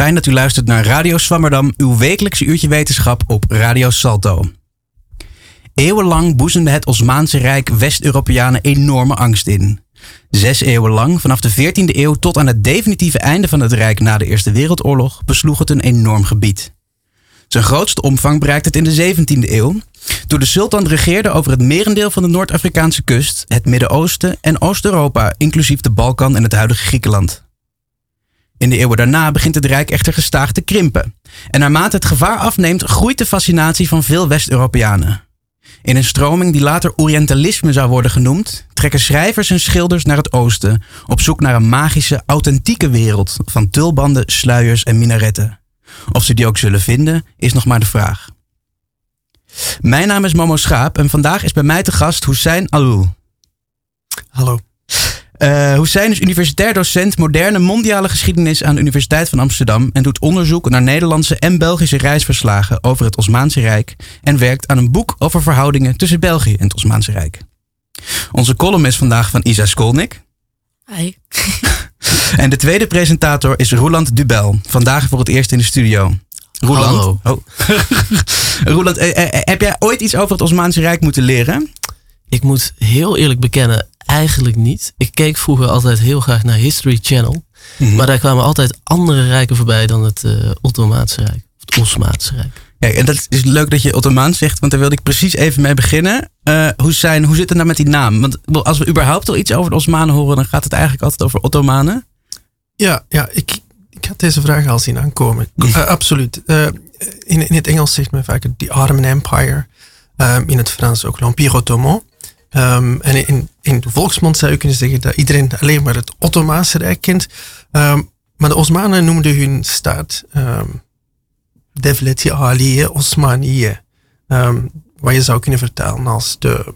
Fijn dat u luistert naar Radio Swammerdam, uw wekelijkse uurtje wetenschap op Radio Salto. Eeuwenlang boezemde het Osmaanse Rijk West-Europeanen enorme angst in. Zes eeuwen lang, vanaf de 14e eeuw tot aan het definitieve einde van het Rijk na de Eerste Wereldoorlog, besloeg het een enorm gebied. Zijn grootste omvang bereikte het in de 17e eeuw, toen de sultan regeerde over het merendeel van de Noord-Afrikaanse kust, het Midden-Oosten en Oost-Europa, inclusief de Balkan en het huidige Griekenland. In de eeuwen daarna begint het Rijk echter gestaag te krimpen. En naarmate het gevaar afneemt, groeit de fascinatie van veel West-Europeanen. In een stroming die later Orientalisme zou worden genoemd, trekken schrijvers en schilders naar het oosten, op zoek naar een magische, authentieke wereld van tulbanden, sluiers en minaretten. Of ze die ook zullen vinden, is nog maar de vraag. Mijn naam is Momo Schaap en vandaag is bij mij te gast Hussein Alou. Hallo. Uh, Hussein is universitair docent moderne mondiale geschiedenis aan de Universiteit van Amsterdam en doet onderzoek naar Nederlandse en Belgische reisverslagen over het Osmaanse Rijk en werkt aan een boek over verhoudingen tussen België en het Osmaanse Rijk. Onze column is vandaag van Isa Skolnik. Hi. En de tweede presentator is Roland Dubel, vandaag voor het eerst in de studio. Roland, Hallo. Oh. Roland eh, eh, heb jij ooit iets over het Osmaanse Rijk moeten leren? Ik moet heel eerlijk bekennen, eigenlijk niet. Ik keek vroeger altijd heel graag naar History Channel. Mhm. Maar daar kwamen altijd andere rijken voorbij dan het eh, Ottomaanse Rijk. Of het Osmaanse Rijk. Kijk, en dat is leuk dat je Ottomaans zegt, want daar wilde ik precies even mee beginnen. Eh Hussein, hoe zit het nou met die naam? Want als we überhaupt al iets over de Osmanen horen, dan gaat het eigenlijk altijd over Ottomanen. Ja, ja ik, ik had deze vraag al zien aankomen. Eh, absoluut. Eh, in, in het Engels zegt men vaak the Ottoman Empire. Ehm, in het Frans ook l'Empire Ottoman. Ehm, en in, in de volksmond zou je kunnen zeggen dat iedereen alleen maar het Ottomaanse Rijk kent. Ehm, maar de Osmanen noemden hun staat um, Devleti Aliye Osmaniye. Wat je zou kunnen vertalen als de,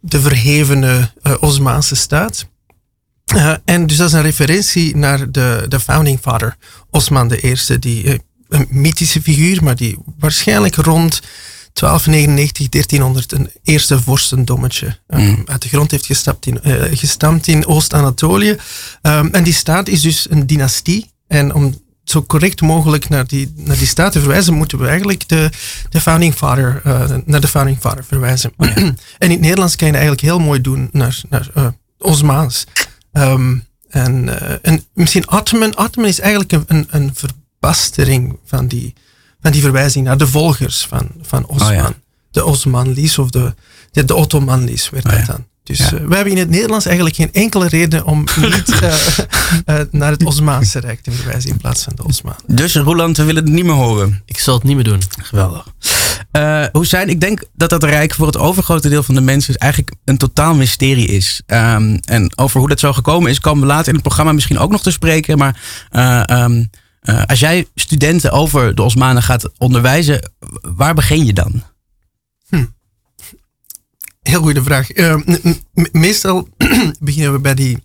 de verhevene eh, Osmaanse staat. Uh, en dus dat is een referentie naar de, de founding father, Osman I, die uh, een mythische figuur, maar die waarschijnlijk rond 1299, 1300 een eerste vorstendommetje um, Mm. uit de grond heeft gestapt in, uh, gestampt in Oost-Anatolië. Um, en die staat is dus een dynastie. En om zo correct mogelijk naar die, naar die staat te verwijzen, moeten we eigenlijk de, de founding father, uh, naar de founding father verwijzen. en in het Nederlands kan je dat eigenlijk heel mooi doen naar, naar uh, Osmaans. Um, en, en misschien Ottoman. Ottoman is eigenlijk een, een, een verbastering van die, van die verwijzing naar de volgers van, van Osman. Oh ja. De Osmanlis of de, de, de Ottomanlis werd Oh dat ja. dan. Dus Ja. uh, we hebben in het Nederlands eigenlijk geen enkele reden om niet uh, uh, naar het Osmaanse Rijk te verwijzen in plaats van de Osmanen. Dus Roland, we willen het niet meer horen. Ik zal het niet meer doen. Geweldig. Uh, Hussein, ik denk dat dat Rijk voor het overgrote deel van de mensen eigenlijk een totaal mysterie is. Um, en over hoe dat zo gekomen is, komen we later in het programma misschien ook nog te spreken. Maar uh, um, uh, als jij studenten over de Osmanen gaat onderwijzen, waar begin je dan? Hm. Heel goede vraag. Uh, meestal beginnen we bij die,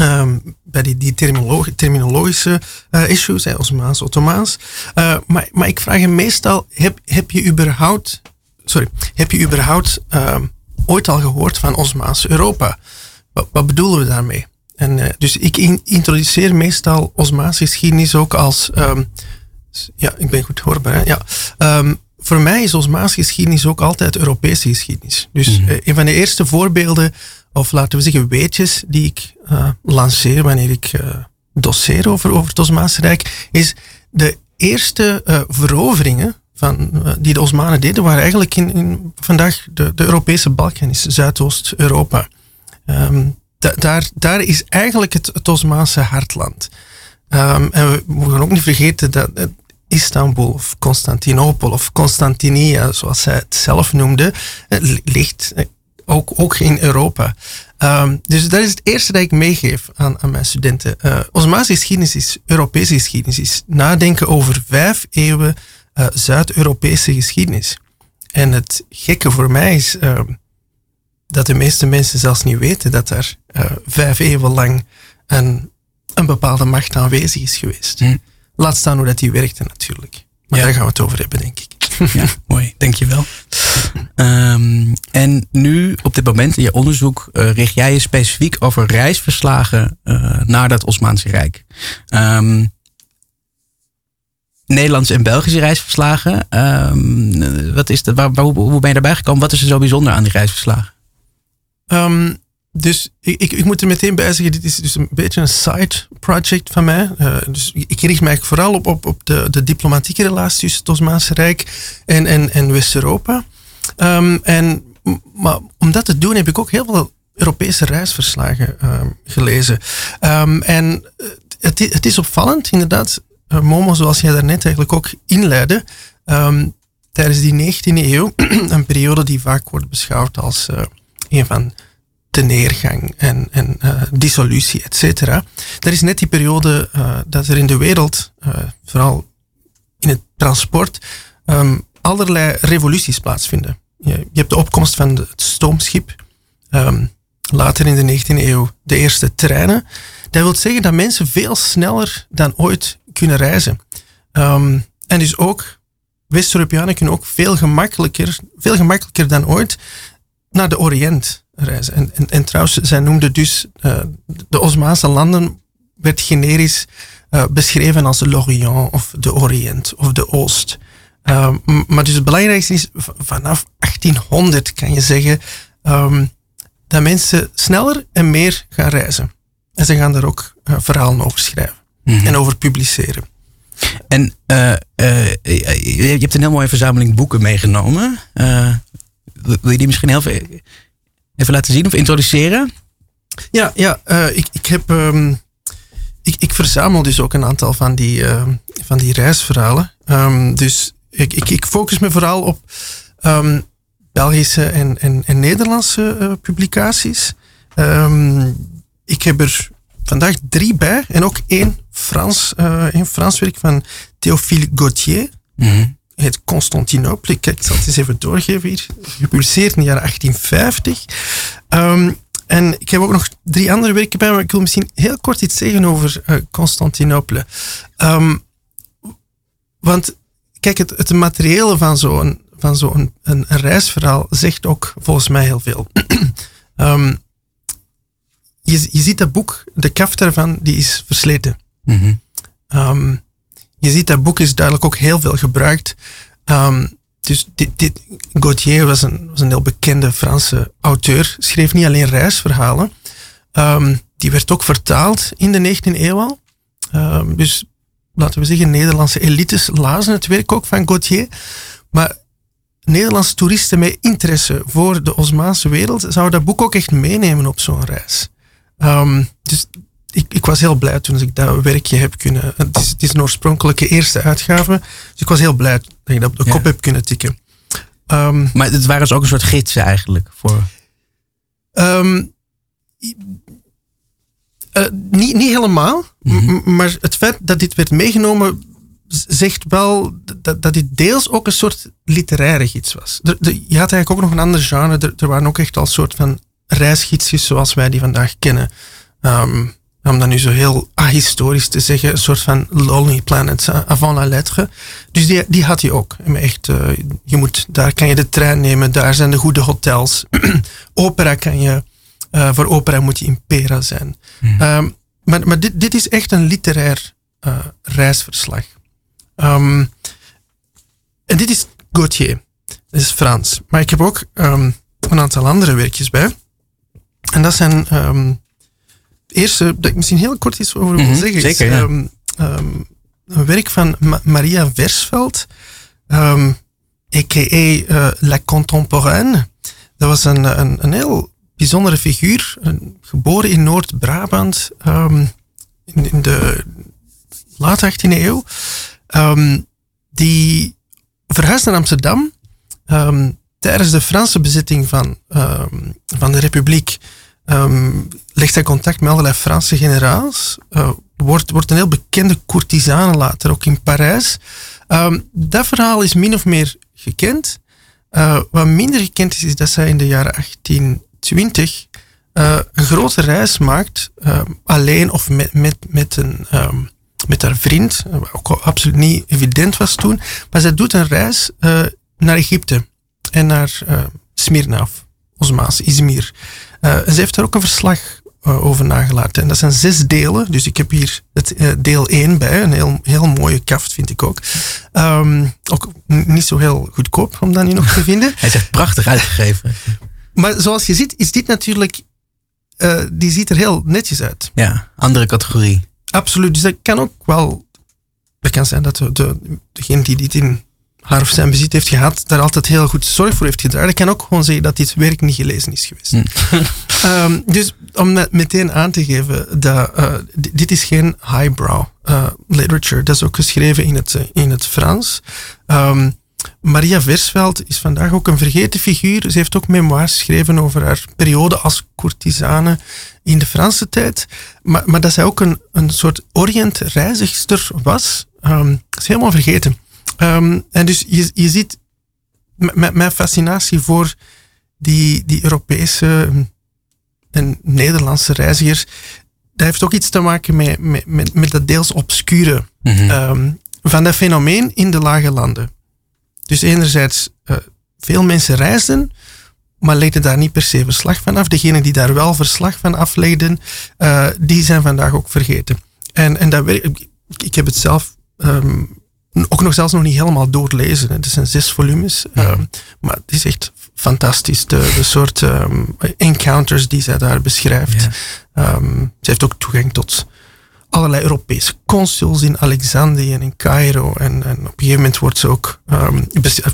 um, bij die, die terminologi terminologische uh, issues, hè, Osmaans, Ottomaans. Maar, maar ik vraag hem meestal, heb, heb je überhaupt, sorry, heb je überhaupt um, ooit al gehoord van Osmaans Europa? Wat bedoelen we daarmee? En, uh, dus ik in, introduceer meestal Osmaanse geschiedenis ook als, um, ja, ik ben goed hoorbaar, hè? ja. Um, voor mij is Osmaanse geschiedenis ook altijd Europese geschiedenis. Dus Mhm. mm -hmm. een van de eerste voorbeelden, of laten we zeggen weetjes, die ik uh, lanceer wanneer ik uh, doseer over, over het Osmaanse Rijk, is de eerste veroveringen van, die de Osmanen deden, waren eigenlijk in, in vandaag de, de Europese Balkan, is Zuidoost-Europa. Um, da, daar, daar is eigenlijk het, het Osmaanse hartland. Um, en we moeten ook niet vergeten dat Istanbul of Constantinopel of Constantinia, zoals zij het zelf noemde, ligt ook, ook in Europa. Um, dus dat is het eerste dat ik meegeef aan, mijn studenten. Uh, Osmaanse geschiedenis is Europese geschiedenis, is nadenken over vijf eeuwen uh, Zuid-Europese geschiedenis. En het gekke voor mij is uh, dat de meeste mensen zelfs niet weten dat er uh, vijf eeuwen lang een, een bepaalde macht aanwezig is geweest. Hm. Laat staan hoe dat die werkte natuurlijk. Maar Ja. daar gaan we het over hebben, denk ik. Ja, mooi. Dankjewel. Ehm, en nu, op dit moment in je onderzoek, eh, richt jij je specifiek over reisverslagen uh, naar dat Osmaanse Rijk. Um, Nederlandse en Belgische reisverslagen. Um, wat is dat, waar, waar, hoe ben je daarbij gekomen? Wat is er zo bijzonder aan die reisverslagen? Dus ik, ik, ik, moet er meteen bij zeggen, dit is dus een beetje een side project van mij. Uh, dus ik richt mij vooral op, op, op de, de diplomatieke relatie tussen het Osmaanse Rijk en, en, en West-Europa. Um, en, maar om dat te doen heb ik ook heel veel Europese reisverslagen um, gelezen. En het, het, is opvallend, inderdaad, uh, Momo, zoals jij daarnet eigenlijk ook inleidde. tijdens die 19e eeuw, een periode die vaak wordt beschouwd als uh, een van de neergang en, en uh, dissolutie, et cetera. Dat is net die periode uh, dat er in de wereld, uh, vooral in het transport, um, allerlei revoluties plaatsvinden. Je, je, hebt de opkomst van het stoomschip, um, later in de 19e eeuw de eerste treinen. Dat wil zeggen dat mensen veel sneller dan ooit kunnen reizen. Um, en dus ook West-Europeanen kunnen ook veel gemakkelijker, veel gemakkelijker dan ooit naar de Oriënt reizen. En, en, en trouwens, zij noemde dus uh, de Osmaanse landen werd generisch uh, beschreven als l'Orient of de Oriënt of de Oost. Uh, maar dus het belangrijkste is, vanaf 1800 kan je zeggen um, dat mensen sneller en meer gaan reizen. En ze gaan daar ook verhalen over schrijven mm -hmm. en over publiceren. En je hebt een heel mooie verzameling boeken meegenomen. Wil je die misschien heel veel even laten zien of introduceren? Ja, ja uh, ik, ik heb. Um, ik, ik verzamel dus ook een aantal van die, uh, van die reisverhalen. Um, dus ik, ik, ik, focus me vooral op um, Belgische en, en, en Nederlandse uh, publicaties. ik heb er vandaag drie bij en ook één Frans, één Frans werk van Théophile Gauthier. Mm -hmm heet Constantinople. Kijk, ik zal het eens even doorgeven hier. Gepubliceerd in de jaren 1850. Um, en ik heb ook nog drie andere werken bij, maar ik wil misschien heel kort iets zeggen over uh, Constantinople. Um, want kijk, het, het materiële van zo'n van zo'n een, een, reisverhaal zegt ook volgens mij heel veel. um, je, je ziet dat boek, de kaft daarvan, die is versleten. Mm -hmm. um, je ziet dat boek is duidelijk ook heel veel gebruikt. Um, dus dit, dit, Gauthier was een, was een heel bekende Franse auteur, schreef niet alleen reisverhalen. Um, die werd ook vertaald in de 19e eeuw. Um, dus laten we zeggen, Nederlandse elites lazen het werk ook van Gauthier. Maar Nederlandse toeristen met interesse voor de Osmaanse wereld zouden dat boek ook echt meenemen op zo'n reis. Dus ik, ik, was heel blij toen ik dat werkje heb kunnen. Het is, het is een oorspronkelijke eerste uitgave. Dus ik was heel blij dat ik dat op de ja. kop heb kunnen tikken. Um, maar het waren dus ook een soort gids eigenlijk voor. Um, uh, niet, niet helemaal. Mm -hmm. Maar het feit dat dit werd meegenomen zegt wel dat, dat dit deels ook een soort literaire gids was. De, de, je had eigenlijk ook nog een ander genre. Er, er waren ook echt al soort van reisgidsjes zoals wij die vandaag kennen. Um, om dat nu zo heel ahistorisch te zeggen, een soort van Lonely Planet avant la lettre. Dus die, die had hij ook. Echt, uh, je moet, daar kan je de trein nemen, daar zijn de goede hotels. opera kan je, uh, voor opera moet je in Pera zijn. Mm. Um, maar maar dit, dit is echt een literair uh, reisverslag. Um, en dit is Gauthier. Dat is Frans. Maar ik heb ook um, een aantal andere werkjes bij. En dat zijn eerste, dat ik misschien heel kort iets over wil mm -hmm, zeggen, zeker, is um, um, een werk van Ma Maria Versveld, um, a.k.a. Uh, La Contemporaine. Dat was een, een, een heel bijzondere figuur, een, geboren in Noord-Brabant in, in, de late 18e eeuw, die verhuisde naar Amsterdam tijdens de Franse bezetting van, van de Republiek um, legt hij contact met allerlei Franse generaals. Uh, wordt, wordt een heel bekende courtisane later, ook in Parijs. Um, dat verhaal is min of meer gekend. Uh, wat minder gekend is, is dat zij in de jaren 1820 uh, een grote reis maakt, alleen of met, met, met, een, um, met haar vriend, wat ook absoluut niet evident was toen. Maar zij doet een reis naar Egypte en naar Smirna, Osmaas, Izmir. Uh, ze heeft daar ook een verslag over nagelaten. En dat zijn zes delen. Dus ik heb hier het uh, deel 1 bij. Een heel, heel mooie kaft, vind ik ook. Um, ook niet zo heel goedkoop om dat nu nog te vinden. Hij is echt prachtig uitgegeven. maar zoals je ziet, is dit natuurlijk... Uh, die ziet er heel netjes uit. Ja, andere categorie. Absoluut. Dus dat kan ook wel... Het kan zijn dat de, de, degene die dit in haar of zijn bezit heeft gehad, daar altijd heel goed zorg voor heeft gedragen. Ik kan ook gewoon zeggen dat dit werk niet gelezen is geweest. Mm. um, dus om meteen aan te geven, dat, uh, dit is geen highbrow uh, literature. Dat is ook geschreven in het, in het Frans. Um, Maria Versveld is vandaag ook een vergeten figuur. Ze heeft ook memoires geschreven over haar periode als courtisane in de Franse tijd. Maar, maar dat zij ook een, een soort Orient-reizigster was, um, is helemaal vergeten. Um, en dus je, je ziet mijn fascinatie voor die, die Europese en Nederlandse reizigers, dat heeft ook iets te maken met, met, met, met dat deels obscure mm -hmm. um, van dat fenomeen in de lage landen. Dus enerzijds, uh, veel mensen reisden, maar legden daar niet per se verslag van af. Degenen die daar wel verslag van aflegden, uh, die zijn vandaag ook vergeten. En, en dat, ik, ik heb het zelf um, ook nog zelfs nog niet helemaal doorlezen. Het zijn zes volumes. Ja. Um, maar het is echt fantastisch. De, de soort um, encounters die zij daar beschrijft. Ja. Um, ze heeft ook toegang tot allerlei Europese consuls in Alexandrië en in Cairo. En, en op een gegeven moment wordt ze ook, um,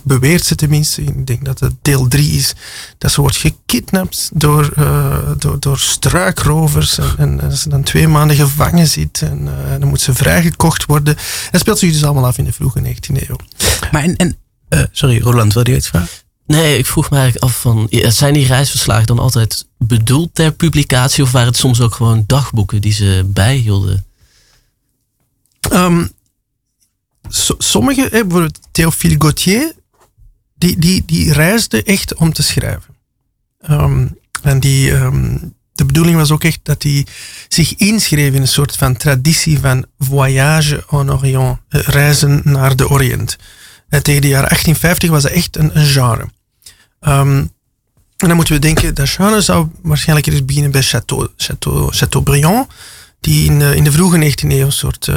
beweert ze tenminste, ik denk dat het deel 3 is, dat ze wordt gekidnapt door, uh, door, door struikrovers. En, en, ze dan twee maanden gevangen zit. En uh, dan moet ze vrijgekocht worden. En speelt zich dus allemaal af in de vroege 19e eeuw. Maar en, en uh, sorry, Roland, wilde je iets vragen? Nee, ik vroeg me eigenlijk af van, zijn die reisverslagen dan altijd bedoeld ter publicatie of waren het soms ook gewoon dagboeken die ze bijhielden? Um, so, sommige, bijvoorbeeld Théophile Gautier, die, die, die reisde echt om te schrijven. Um, en die, um, de bedoeling was ook echt dat hij zich inschreef in een soort van traditie van voyage en Orient, reizen naar de Oriënt. En tegen de jaren 1850 was dat echt een, genre. En dan moeten we denken, dat genre zou waarschijnlijk eerst beginnen bij Chateau, Chateau, Chateaubriand, die in, uh, in de vroege 19e eeuw een soort uh,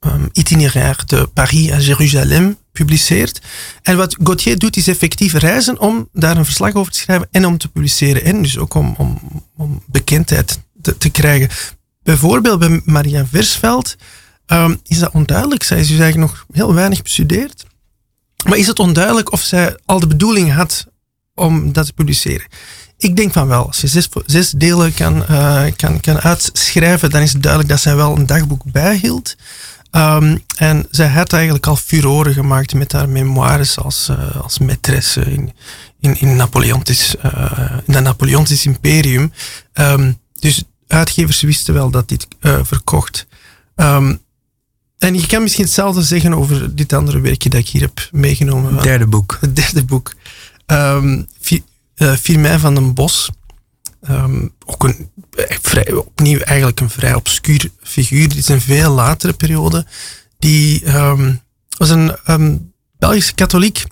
um, itinéraire de Paris à Jeruzalem publiceert. En wat Gauthier doet, is effectief reizen om daar een verslag over te schrijven en om te publiceren. En dus ook om, om, bekendheid te, te, krijgen. Bijvoorbeeld bij Maria Versveld um, is dat onduidelijk. Zij is dus eigenlijk nog heel weinig bestudeerd. Maar is het onduidelijk of zij al de bedoeling had om dat te publiceren? Ik denk van wel. Als je zes, delen kan, uh, kan, kan uitschrijven, dan is het duidelijk dat zij wel een dagboek bijhield. Um, en zij had eigenlijk al furoren gemaakt met haar memoires als, uh, als maîtresse in, in, in, Napoleontisch, uh, in dat Napoleontisch imperium. Um, dus uitgevers wisten wel dat dit uh, verkocht. Um, en je kan misschien hetzelfde zeggen over dit andere werkje dat ik hier heb meegenomen. Het derde boek. Het derde boek. Um, Firmin van den Bos. Um, ook een opnieuw eigenlijk een vrij obscuur figuur. Dit is een veel latere periode. Die um, was een um, Belgische katholiek,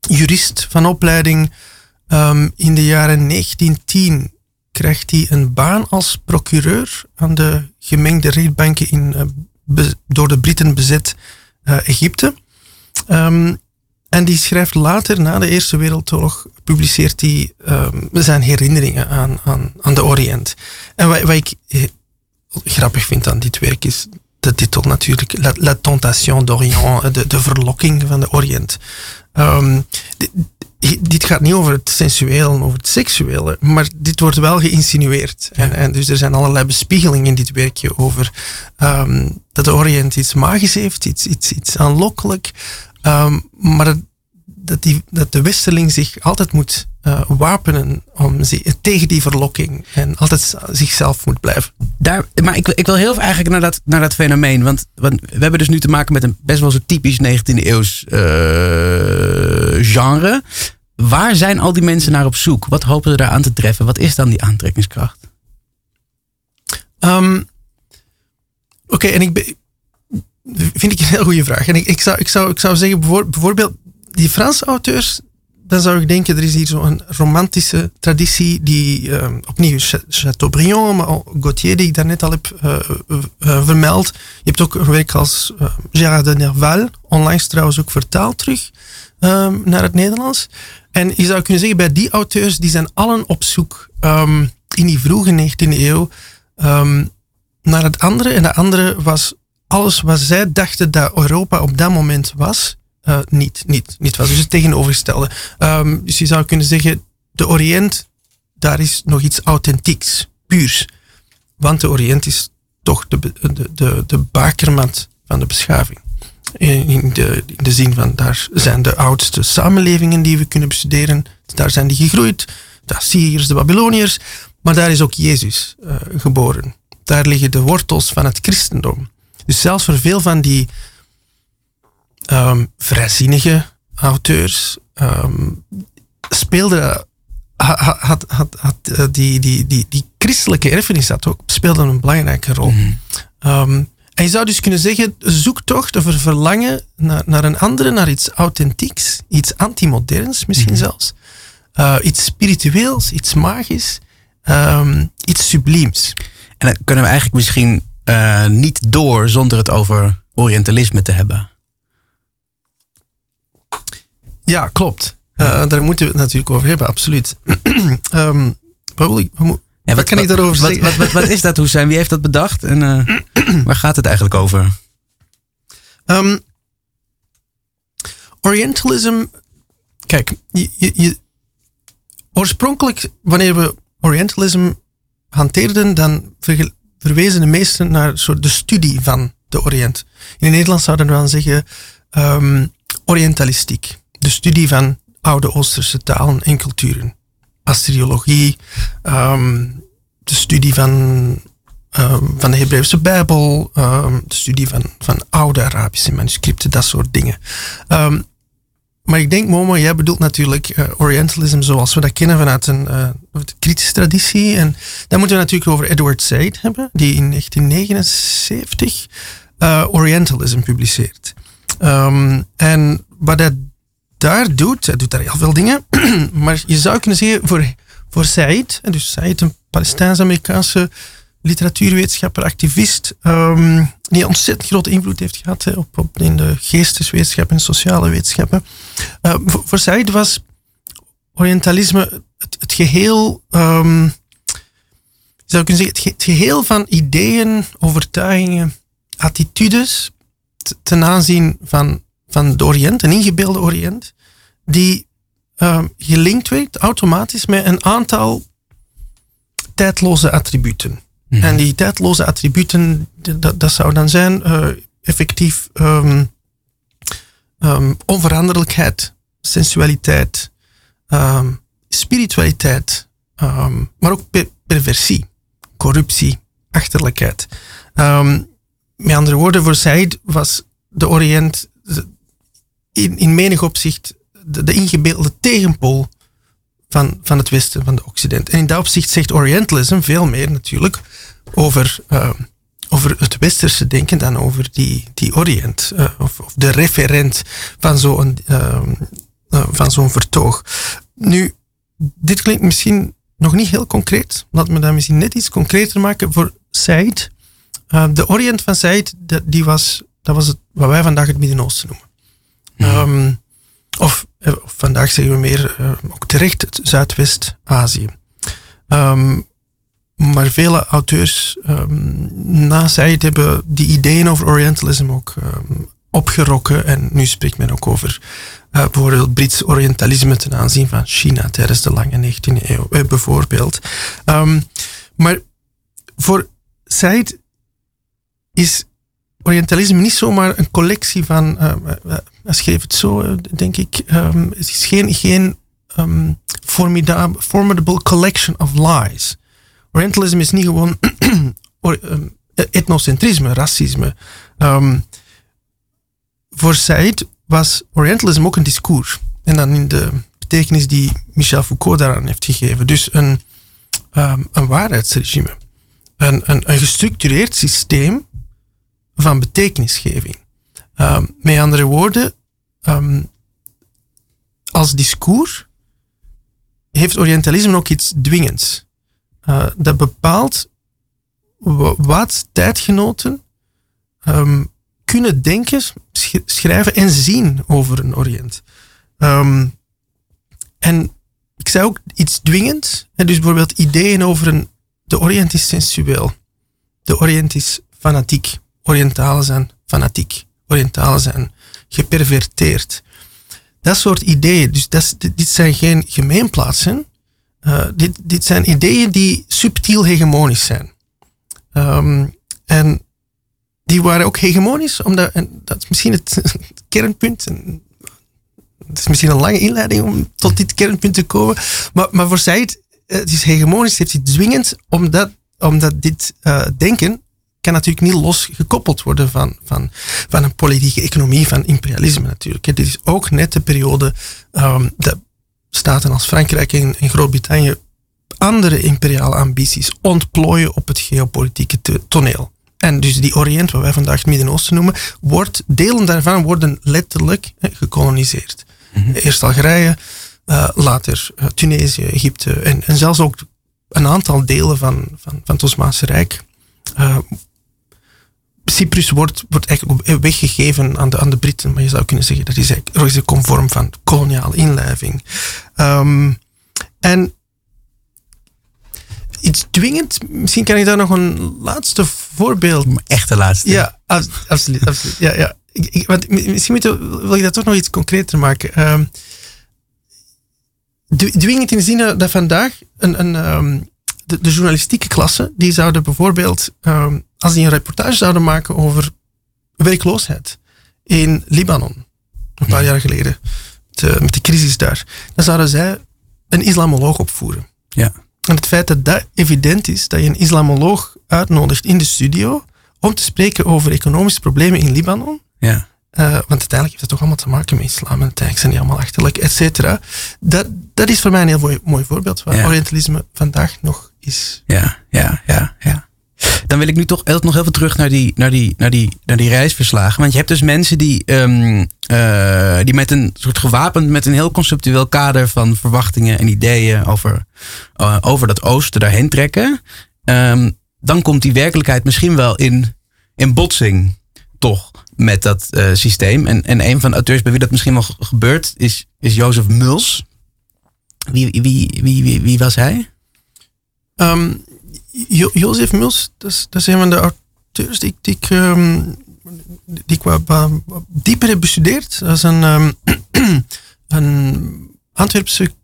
jurist van opleiding. in de jaren 1910 krijgt hij een baan als procureur aan de gemengde rechtbanken in be, door de Britten bezet uh, Egypte. Um, en die schrijft later, na de Eerste Wereldoorlog, publiceert hij um, zijn herinneringen aan, aan, aan de Oriënt. En wat, wat ik eh, grappig vind aan dit werk is de titel natuurlijk, La, La Tentation d'Orient, de, de verlokking van de Oriënt. Um, dit gaat niet over het sensueel en over het seksuele, maar dit wordt wel geïnsinueerd. Ja. En, en, dus er zijn allerlei bespiegelingen in dit werkje over um, dat de Oriënt iets magisch heeft, iets, iets, iets aanlokkelijk. Um, maar dat, dat, die, dat de westeling zich altijd moet uh, wapenen om tegen die verlokking en altijd zichzelf moet blijven. Daar, maar ik, ik wil heel veel eigenlijk naar dat, naar dat fenomeen. Want, want we hebben dus nu te maken met een best wel zo typisch 19e eeuws uh, genre. Waar zijn al die mensen naar op zoek? Wat hopen ze daar aan te treffen? Wat is dan die aantrekkingskracht? Um, Oké, okay, en ik ben, vind ik een heel goede vraag. En ik, ik, zou, ik, zou, ik zou zeggen, bijvoorbeeld, die Franse auteurs, dan zou ik denken, er is hier zo'n romantische traditie die uh, opnieuw Chateaubriand, maar Gauthier, die ik daarnet al heb uh, uh, vermeld. Je hebt ook een als Gérard de Nerval, onlangs trouwens ook vertaald terug um, naar het Nederlands. En je zou kunnen zeggen, bij die auteurs, die zijn allen op zoek um, in die vroege 19e eeuw naar het andere. En de andere was alles wat zij dachten dat Europa op dat moment was, uh, niet, niet, niet was. Dus het tegenovergestelde. Um, dus je zou kunnen zeggen, de Oriënt, daar is nog iets authentieks, puurs. Want de Oriënt is toch de, de, de, de bakermat van de beschaving. In de, in de zin van, daar zijn de oudste samenlevingen die we kunnen bestuderen. Daar zijn die gegroeid. De Assyriërs, de Babyloniërs. Maar daar is ook Jezus uh, geboren. Daar liggen de wortels van het christendom. Dus zelfs voor veel van die um, vrijzinnige auteurs um, speelde had, had, had, had uh, die, die, die, die christelijke erfenis dat ook, speelde een belangrijke rol. Mm um, en je zou dus kunnen zeggen, zoektocht of een verlangen naar, naar een andere, naar iets authentieks, iets antimoderns misschien mm -hmm. zelfs. Uh, iets spiritueels, iets magisch, um, iets subliems. En dan kunnen we eigenlijk misschien uh, niet door zonder het over Orientalisme te hebben. Ja, klopt. Uh, daar moeten we het natuurlijk over hebben, absoluut. um, Paul, ja, wat, kan ik daarover zeggen? Wat, wat, wat, is dat, Hussein? Wie heeft dat bedacht? En uh, waar gaat het eigenlijk over? Um, Orientalism, kijk, je, je, je, oorspronkelijk, wanneer we Orientalism hanteerden, dan verwezen de meesten naar soort de studie van de Oriënt. In het Nederlands zouden we dan zeggen um, Orientalistiek. De studie van oude Oosterse talen en culturen. Assyriologie, um, de studie van, um, van de Hebreeuwse Bijbel, de studie van, van oude Arabische manuscripten, dat soort dingen. Maar ik denk, Momo, jij bedoelt natuurlijk uh, Orientalism zoals we dat kennen vanuit een uh, kritische traditie. En dan moeten we natuurlijk over Edward Said hebben, die in 1979 uh, Orientalism publiceert. Um, en wat hij daar doet, hij doet daar heel veel dingen, maar je zou kunnen zeggen voor, voor Said, dus Said, een Palestijns-Amerikaanse literatuurwetenschapper, activist, um, die ontzettend grote invloed heeft gehad op, in de geesteswetenschappen en sociale wetenschappen. Uh, voor, voor Said was Orientalisme het, geheel, um, zou kunnen zeggen, het, geheel van ideeën, overtuigingen, attitudes ten aanzien van, van de Oriënt, een ingebeelde Oriënt, die uh, gelinkt werd automatisch met een aantal tijdloze attributen. Mm. En die tijdloze attributen, dat, dat zou dan zijn uh, effectief um, um, onveranderlijkheid, sensualiteit, um, spiritualiteit, maar ook per perversie, corruptie, achterlijkheid. met andere woorden, voor Said was de Oriënt in, in menig opzicht de, de ingebeelde tegenpool van, van het Westen, van de Occident. En in dat opzicht zegt Orientalism veel meer natuurlijk over, uh, over het Westerse denken dan over die, die Oriënt, uh, of, of, de referent van zo'n uh, van zo'n vertoog. Nu, dit klinkt misschien nog niet heel concreet. Laat me dat misschien net iets concreter maken voor Said. de Oriënt van Said, die was, dat was het, wat wij vandaag het Midden-Oosten noemen. Mm. Um, of, of, vandaag zeggen we meer, uh, ook terecht, het Zuidwest-Azië. Um, maar vele auteurs um, na Said hebben die ideeën over Orientalism ook um, opgerokken. En nu spreekt men ook over uh, bijvoorbeeld Brits Orientalisme ten aanzien van China tijdens de lange 19e eeuw, bijvoorbeeld. Maar voor Said is Orientalisme niet zomaar een collectie van, schreef het zo, denk ik, um, het is geen, geen um, formidable, formidable collection of lies. Orientalisme is niet gewoon etnocentrisme, racisme. Voor Said was Orientalisme ook een discours. En dan in de betekenis die Michel Foucault daaraan heeft gegeven. Dus een, um, een waarheidsregime. Een, een, gestructureerd systeem van betekenisgeving. Um, met andere woorden, als discours heeft Orientalisme ook iets dwingends. Uh, dat bepaalt wat tijdgenoten um, kunnen denken, schrijven en zien over een Oriënt. Um, en ik zei ook iets dwingends. Dus bijvoorbeeld ideeën over een. De Oriënt is sensueel. De Oriënt is fanatiek. Orientalen zijn fanatiek. Orientalen zijn geperverteerd. Dat soort ideeën. Dus dat, dit zijn geen gemeenplaatsen. Uh, dit, dit zijn ideeën die subtiel hegemonisch zijn. Um, en die waren ook hegemonisch, omdat, en dat is misschien het, kernpunt. Het is misschien een lange inleiding om tot dit kernpunt te komen. Maar, maar voor zij het, is hegemonisch, het is dwingend, omdat, omdat dit uh, denken kan natuurlijk niet los gekoppeld worden van, van, van een politieke economie, van imperialisme natuurlijk. Dit is ook net de periode um, dat staten als Frankrijk en, en Groot-Brittannië andere imperiale ambities ontplooien op het geopolitieke toneel. En dus die Oriënt, wat wij vandaag het Midden-Oosten noemen, wordt, delen daarvan worden letterlijk gekoloniseerd. Mhm. Eerst Algerije, uh, later uh, Tunesië, Egypte en, en zelfs ook een aantal delen van, van, van het Osmaanse Rijk. Uh, Cyprus wordt, wordt eigenlijk weggegeven aan de, aan de Britten, maar je zou kunnen zeggen dat is eigenlijk een conform van koloniale inlijving. Um, en iets dwingend. Misschien kan ik daar nog een laatste voorbeeld. Echt de laatste. Ja, absoluut. absoluut. Ja, ja. Ik, want misschien moet, wil ik dat toch nog iets concreter maken. Um, dwingend in de zin dat vandaag een, een, um, de, de, journalistieke klasse, die zouden bijvoorbeeld, um, als die een reportage zouden maken over werkloosheid in Libanon, een paar jaar geleden, met de crisis daar, dan zouden zij een islamoloog opvoeren. Ja. En het feit dat dat evident is, dat je een islamoloog uitnodigt in de studio om te spreken over economische problemen in Libanon. Ja. Uh, want uiteindelijk heeft het toch allemaal te maken met islam en uiteindelijk zijn die allemaal achterlijk, et cetera. Dat, dat is voor mij een heel mooi, mooi voorbeeld waar Orientalisme vandaag nog is. Ja, ja, ja, ja. Dan wil ik nu toch nog heel terug naar die, naar die, naar die, naar die reisverslagen. Want je hebt dus mensen die, um, uh, die met een soort gewapend, met een heel conceptueel kader van verwachtingen en ideeën over, uh, over dat oosten daarheen trekken. Um, dan komt die werkelijkheid misschien wel in, in botsing, toch, met dat uh, systeem. En, en een van de auteurs bij wie dat misschien wel gebeurt, is, is Jozef Muls. Wie, wie, wie, wie, wie was hij? Um, jo Jozef Muls, dat is, dat een van de auteurs die, ik, die ik wat, wat, dieper heb bestudeerd. Dat is een, um, een Antwerpse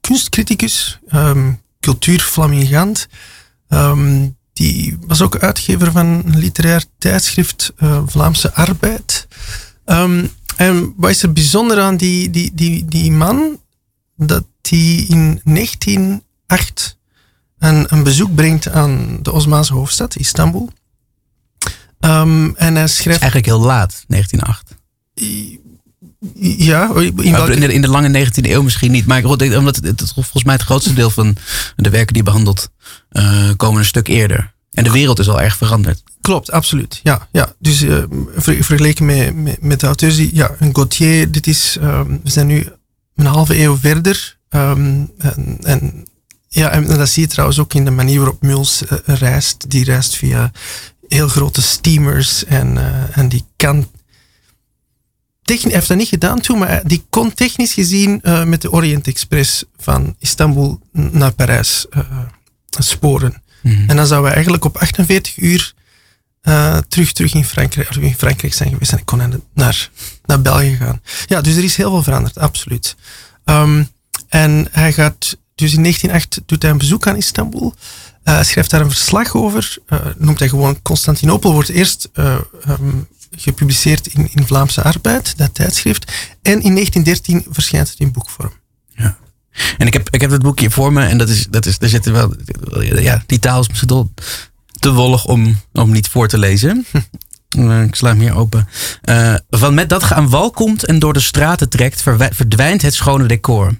kunstcriticus, um, cultuurflamingant. Die was ook uitgever van een literair tijdschrift uh, Vlaamse Arbeid. En wat is er bijzonder aan die, die, die, die man? Dat hij in 1908 een, een bezoek brengt aan de Osmaanse hoofdstad, Istanbul. Um, en hij schrijft... eigenlijk heel laat, 1908. Ja, in, de, in, de, lange 19e eeuw misschien niet. Maar omdat het, het, volgens mij het grootste deel van de werken die behandelt uh, komen een stuk eerder. En de wereld is al erg veranderd. Klopt, absoluut. Ja, ja. Dus uh, vergeleken met, met, met, de auteurs die, ja, een Gauthier, dit is, um, we zijn nu een halve eeuw verder. Um, en, en ja, en dat zie je trouwens ook in de manier waarop Muls uh, reist. Die reist via heel grote steamers en, uh, en die kan. Technisch, heeft dat niet gedaan toen, maar die kon technisch gezien uh, met de Orient Express van Istanbul naar Parijs sporen. Mm En dan zouden we eigenlijk op 48 uur terug, terug in, Frankrijk, in Frankrijk zijn geweest en ik kon naar, naar België gaan. Ja, dus er is heel veel veranderd, absoluut. Um, en hij gaat dus in 1908 doet hij een bezoek aan Istanbul. Uh, hij schrijft daar een verslag over. Uh, noemt hij gewoon Constantinopel. Wordt eerst uh, um, gepubliceerd in, in Vlaamse Arbeid, dat tijdschrift. En in 1913 verschijnt het in boekvorm. Ja. En ik heb, ik heb het boekje voor me en dat is, dat is, daar zitten wel, ja, die taal is misschien te wollig om, om niet voor te lezen. Ik sla hem hier open. van met dat ge aan wal komt en door de straten trekt, verdwijnt het schone decor.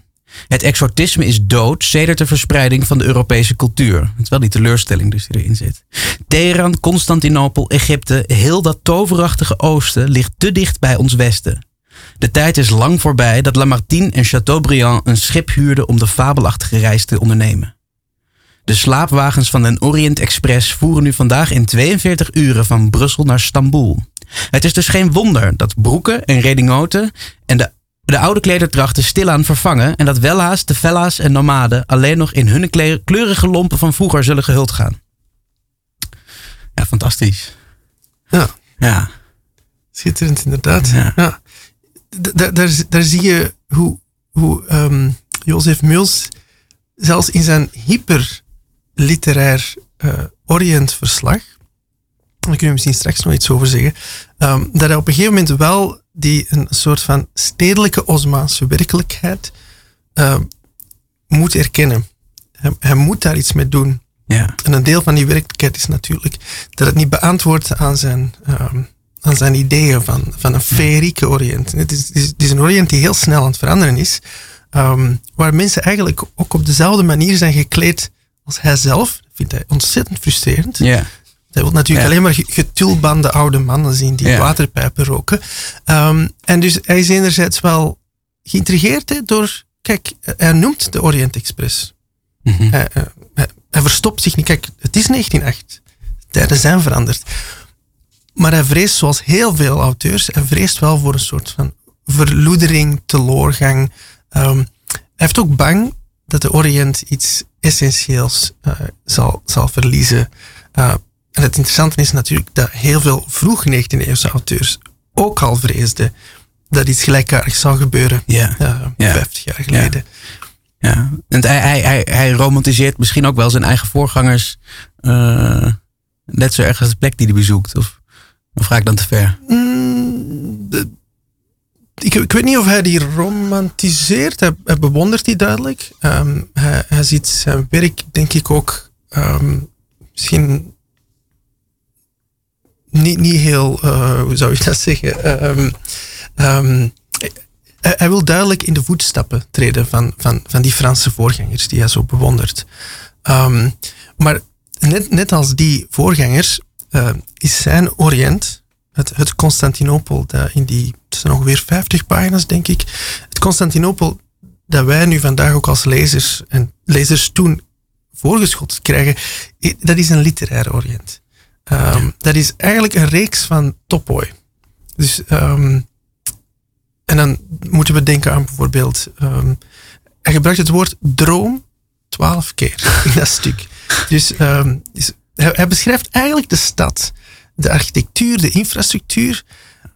Het exotisme is dood sedert de verspreiding van de Europese cultuur. Het is wel die teleurstelling dus die erin zit. Teheran, Constantinopel, Egypte, heel dat toverachtige oosten ligt te dicht bij ons westen. De tijd is lang voorbij dat Lamartine en Chateaubriand een schip huurden om de fabelachtige reis te ondernemen. De slaapwagens van de Orient Express voeren nu vandaag in 42 uren van Brussel naar Stamboul. Het is dus geen wonder dat broeken en redingoten en de, de oude klederdrachten stilaan vervangen en dat welhaast de fella's en nomaden alleen nog in hun kle- kleurige lompen van vroeger zullen gehuld gaan. Ja, fantastisch. Ja, Ja, schitterend inderdaad. Ja. Daar, daar zie je hoe, hoe ehm, Jozef Muls zelfs in zijn hyperliterair eh Oriëntverslag, daar kun je misschien straks nog iets over zeggen, ehm, dat hij op een gegeven moment wel die een soort van stedelijke Osmaanse werkelijkheid ehm, moet erkennen. Hij, hij moet daar iets mee doen. ja, En een deel van die werkelijkheid is natuurlijk dat het niet beantwoordt aan zijn, ehm, aan zijn ideeën van, van een feerieke Oriënt. Het is, het, is, het is een Oriënt die heel snel aan het veranderen is, ehm, waar mensen eigenlijk ook op dezelfde manier zijn gekleed als hij zelf. Dat vindt hij ontzettend frustrerend. ja, Hij wil natuurlijk Ja. alleen maar ge- getulbande oude mannen zien die Ja. waterpijpen roken. Ehm, en dus hij is enerzijds wel geïntrigeerd hè, door... Kijk, hij noemt de Orient Express. Mhm. Hij, hij- hij- hij verstopt zich niet. Kijk, het is 1908. Tijden zijn veranderd. Maar hij vreest, zoals heel veel auteurs, hij vreest wel voor een soort van verloedering, teloorgang. Ehm, hij heeft ook bang dat de Oriënt iets essentieels eh, zal, zal verliezen. Eh, en het interessante is natuurlijk dat heel veel vroeg 19e-eeuwse auteurs ook al vreesden dat iets gelijkaardigs zou gebeuren. ja. eh, Ja. 50 jaar geleden. Ja, en hij, hij, hij, hij romantiseert misschien ook wel zijn eigen voorgangers. eh, net zo erg als de plek die hij bezoekt. Of, of ga ik dan te ver? Mm, de- ik, ik weet niet of hij die romantiseert. Hij, hij bewondert die duidelijk. Ehm, hij, hij ziet zijn werk, denk ik, ook ehm, misschien niet, niet heel, eh, hoe zou je dat zeggen? Ehm, ehm, hij, wil duidelijk in de voetstappen treden van, van, van die Franse voorgangers die hij zo bewondert. Ehm, maar net, net als die voorgangers eh, is zijn Oriënt, het, het Constantinopel, dat in die, zijn ongeveer 50 pagina's denk ik, het Constantinopel dat wij nu vandaag ook als lezers en lezers toen voorgeschoteld krijgen, dat is een literair Oriënt. Ehm, Dat is eigenlijk een reeks van Topoi. Dus, ehm, en dan moeten we denken aan bijvoorbeeld, ehm, hij gebruikt het woord droom twaalf keer in dat stuk. Dus, hij, hij beschrijft eigenlijk de stad, de architectuur, de infrastructuur,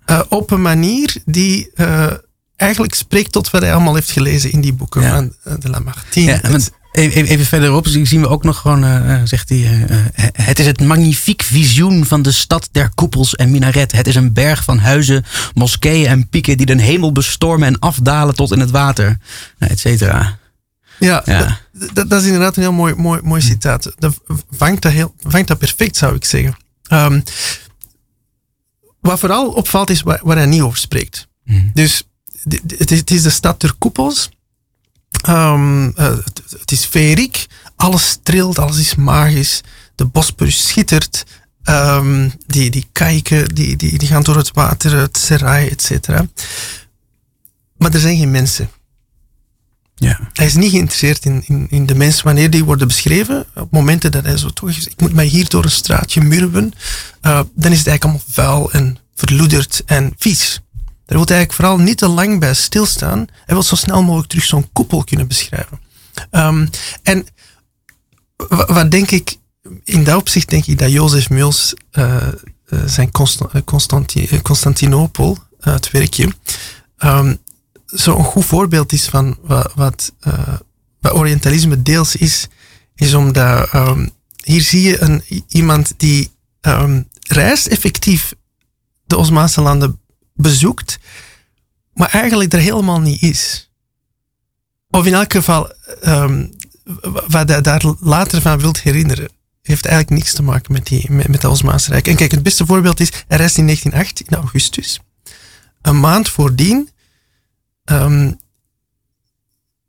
eh, op een manier die eh, eigenlijk spreekt tot wat hij allemaal heeft gelezen in die boeken Ja. van eh, de Lamartine. Ja, even, even verderop zien we ook nog gewoon, eh, eh, zegt hij, eh, het is het magnifiek visioen van de stad der koepels en minaret. Het is een berg van huizen, moskeeën en pieken die de hemel bestormen en afdalen tot in het water, nou, et cetera. Ja, Ja. Dat, is inderdaad een heel mooi, mooi, mooi citaat. Dat vangt dat, heel, vangt dat perfect, zou ik zeggen. Ehm, wat vooral opvalt is waar, waar hij niet over spreekt. Mhm. Dus het is, het is de stad der koepels. Ehm, eh, het, het is feeriek. Alles trilt, alles is magisch. De Bosporus schittert. Ehm, die, die kijken, die, die, die gaan door het water, het serail, et cetera. Maar er zijn geen mensen. Ja. Hij is niet geïnteresseerd in, in, in de mensen wanneer die worden beschreven. Op momenten dat hij zo toch is, ik moet mij hier door een straatje murwen, eh, dan is het eigenlijk allemaal vuil en verloederd en vies. Daar wil eigenlijk vooral niet te lang bij stilstaan. Hij wil zo snel mogelijk terug zo'n koepel kunnen beschrijven. Ehm, en wa- wat denk ik, in dat opzicht denk ik dat Jozef Muls eh, eh, zijn eh, Constanti- Constantinopel, eh, het werkje, ehm, zo'n goed voorbeeld is van wat, wat, Orientalisme deels is, is omdat ehm, hier zie je een, iemand die reist effectief de Osmaanse landen bezoekt, maar eigenlijk er helemaal niet is. Of in elk geval, w- wat hij daar later van wilt herinneren, heeft eigenlijk niks te maken met, die, met, met. En kijk, het beste voorbeeld is, hij reist in 1908, in augustus. Een maand voordien ehm,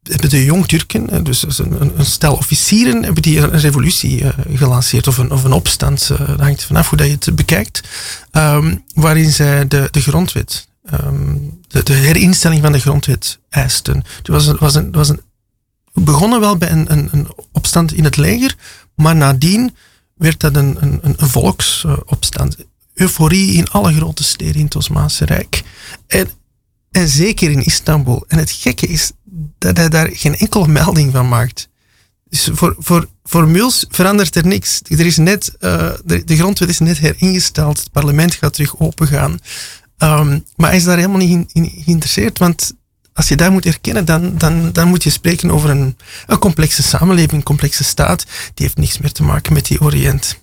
hebben de Jong-Turken, dus een, een, stel officieren, hebben die een, revolutie eh, gelanceerd, of een, of een opstand, eh, dat hangt vanaf hoe dat je het bekijkt, ehm, waarin zij de, de grondwet ehm, de, de, herinstelling van de grondwet eisten. Het was, was, een, was een, begonnen wel bij een, een, een opstand in het leger, maar nadien werd dat een, een, een volksopstand. Euforie in alle grote steden in het Osmaanse Rijk. En, en zeker in Istanbul. En het gekke is dat hij daar geen enkele melding van maakt. Dus voor, voor, verandert er niks. Er is net, uh, de, grondwet is net heringesteld. Het parlement gaat terug opengaan. Um, maar hij is daar helemaal niet in, in, geïnteresseerd. Want als je daar moet erkennen, dan, dan, dan moet je spreken over een, een complexe samenleving, een complexe staat. Die heeft niks meer te maken met die Oriënt.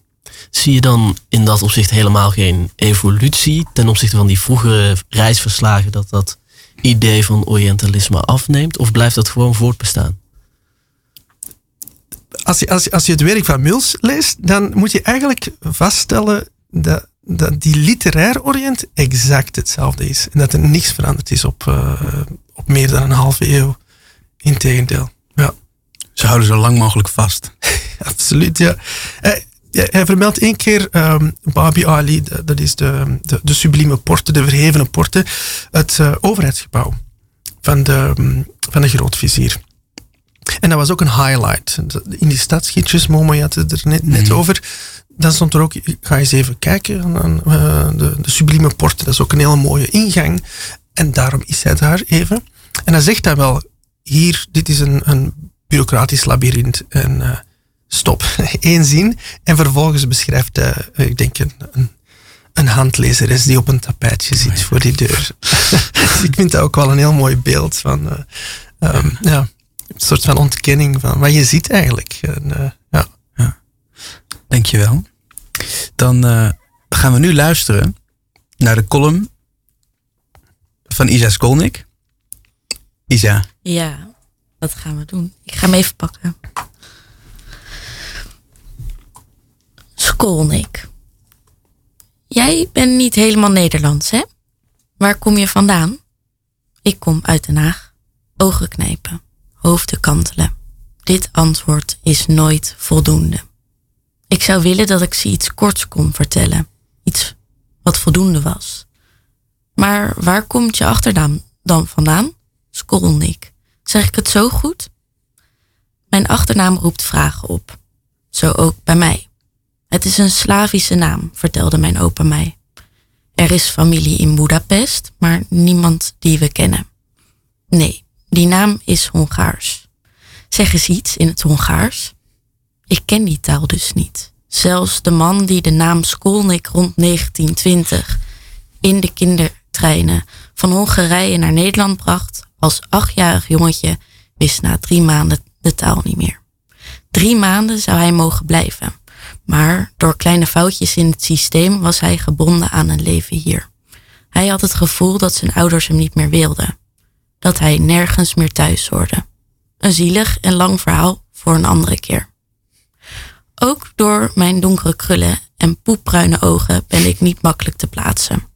Zie je dan in dat opzicht helemaal geen evolutie ten opzichte van die vroegere reisverslagen, dat dat idee van Orientalisme afneemt? Of blijft dat gewoon voortbestaan? Als je, als, je, als je het werk van Mills leest, dan moet je eigenlijk vaststellen dat, dat die literair Orient exact hetzelfde is. En dat er niks veranderd is op, uh, op meer dan een halve eeuw. Integendeel. Ja. Ze houden zo lang mogelijk vast. Absoluut, ja. Hij, vermeldt één keer um, Babi Ali, dat is de, de, de, sublieme porte, de verhevene porte, het uh, overheidsgebouw van de, van de grootvizier. En dat was ook een highlight. In die stadsgietjes, Momo, je had het er net, net mm. over. Dan stond er ook, ga eens even kijken, aan, uh, de, de sublieme porte. Dat is ook een hele mooie ingang. En daarom is hij daar even. En dan zegt hij wel, hier, dit is een, een bureaucratisch labyrint. En uh, stop, één zin. En vervolgens beschrijft hij, uh, ik denk, een, een, een, handlezeres die op een tapijtje zit voor die deur. dus ik vind dat ook wel een heel mooi beeld van, um, ja een soort van ontkenning van wat je ziet eigenlijk. En, uh, ja. ja. Dankjewel. Dan uh, gaan we nu luisteren naar de column van Isa Skolnik. Isa. Ja, wat gaan we doen? Ik ga hem even pakken. Skolnik. Jij bent niet helemaal Nederlands, hè? Waar kom je vandaan? Ik kom uit Den Haag. Ogen knijpen hoofden kantelen. Dit antwoord is nooit voldoende. Ik zou willen dat ik ze iets korts kon vertellen, iets wat voldoende was. Maar waar komt je achternaam dan vandaan? Skolnik. Zeg ik het zo goed? Mijn achternaam roept vragen op. Zo ook bij mij. Het is een Slavische naam, vertelde mijn opa mij. Er is familie in Budapest, maar niemand die we kennen. Nee, die naam is Hongaars. Zeg eens iets in het Hongaars. Ik ken die taal dus niet. Zelfs de man die de naam Skolnik rond 1920 in de kindertreinen van Hongarije naar Nederland bracht, als achtjarig jongetje, wist na drie maanden de taal niet meer. Drie maanden zou hij mogen blijven, maar door kleine foutjes in het systeem was hij gebonden aan een leven hier. Hij had het gevoel dat zijn ouders hem niet meer wilden dat hij nergens meer thuis hoorde. Een zielig en lang verhaal voor een andere keer. Ook door mijn donkere krullen en poepbruine ogen ben ik niet makkelijk te plaatsen.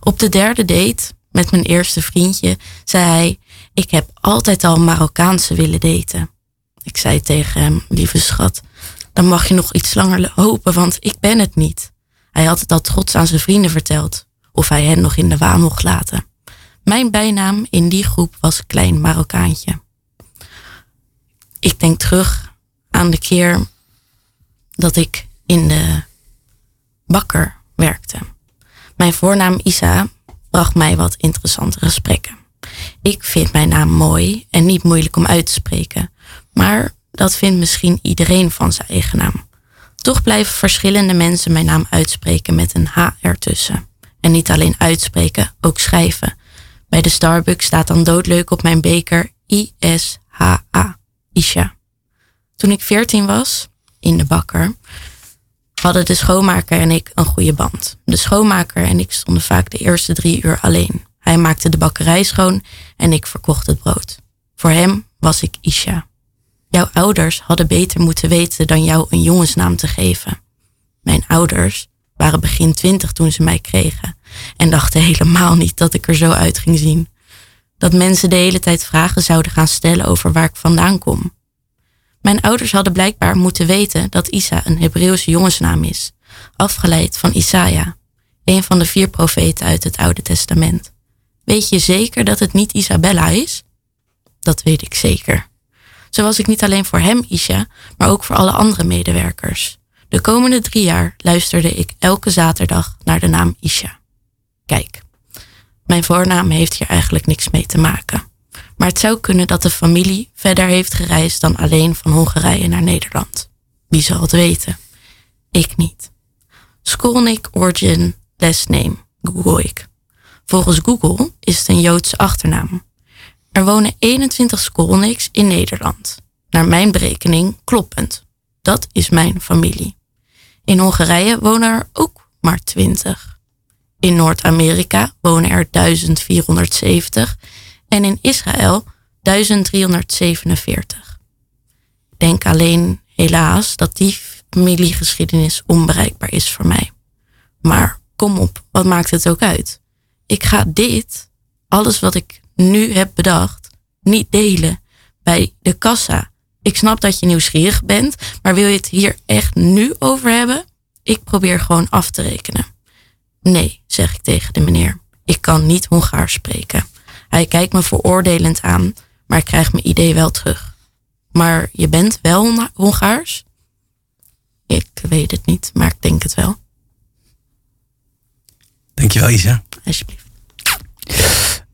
Op de derde date met mijn eerste vriendje zei hij: Ik heb altijd al Marokkaanse willen daten. Ik zei tegen hem: Lieve schat, dan mag je nog iets langer hopen, want ik ben het niet. Hij had het al trots aan zijn vrienden verteld, of hij hen nog in de waan mocht laten. Mijn bijnaam in die groep was Klein Marokkaantje. Ik denk terug aan de keer dat ik in de bakker werkte. Mijn voornaam Isa bracht mij wat interessante gesprekken. Ik vind mijn naam mooi en niet moeilijk om uit te spreken, maar dat vindt misschien iedereen van zijn eigen naam. Toch blijven verschillende mensen mijn naam uitspreken met een H ertussen. En niet alleen uitspreken, ook schrijven. Bij de Starbucks staat dan doodleuk op mijn beker I-S-H-A, Isha. Toen ik veertien was, in de bakker, hadden de schoonmaker en ik een goede band. De schoonmaker en ik stonden vaak de eerste drie uur alleen. Hij maakte de bakkerij schoon en ik verkocht het brood. Voor hem was ik Isha. Jouw ouders hadden beter moeten weten dan jou een jongensnaam te geven. Mijn ouders waren begin twintig toen ze mij kregen en dachten helemaal niet dat ik er zo uit ging zien. Dat mensen de hele tijd vragen zouden gaan stellen over waar ik vandaan kom. Mijn ouders hadden blijkbaar moeten weten dat Isa een Hebreeuwse jongensnaam is, afgeleid van Isaia, een van de vier profeten uit het Oude Testament. Weet je zeker dat het niet Isabella is? Dat weet ik zeker. Zo was ik niet alleen voor hem, Isha, maar ook voor alle andere medewerkers. De komende drie jaar luisterde ik elke zaterdag naar de naam Isha. Kijk, mijn voornaam heeft hier eigenlijk niks mee te maken. Maar het zou kunnen dat de familie verder heeft gereisd dan alleen van Hongarije naar Nederland. Wie zal het weten? Ik niet. Skolnik Origin Last Name, google ik. Volgens Google is het een Joodse achternaam. Er wonen 21 Skolniks in Nederland. Naar mijn berekening kloppend. Dat is mijn familie. In Hongarije wonen er ook maar 20. In Noord-Amerika wonen er 1470 en in Israël 1347. Ik denk alleen helaas dat die familiegeschiedenis onbereikbaar is voor mij. Maar kom op, wat maakt het ook uit? Ik ga dit, alles wat ik nu heb bedacht, niet delen bij de kassa. Ik snap dat je nieuwsgierig bent, maar wil je het hier echt nu over hebben? Ik probeer gewoon af te rekenen. Nee, zeg ik tegen de meneer. Ik kan niet Hongaars spreken. Hij kijkt me veroordelend aan, maar ik krijg mijn idee wel terug. Maar je bent wel Hongaars? Ik weet het niet, maar ik denk het wel. Dankjewel, Isa. Alsjeblieft.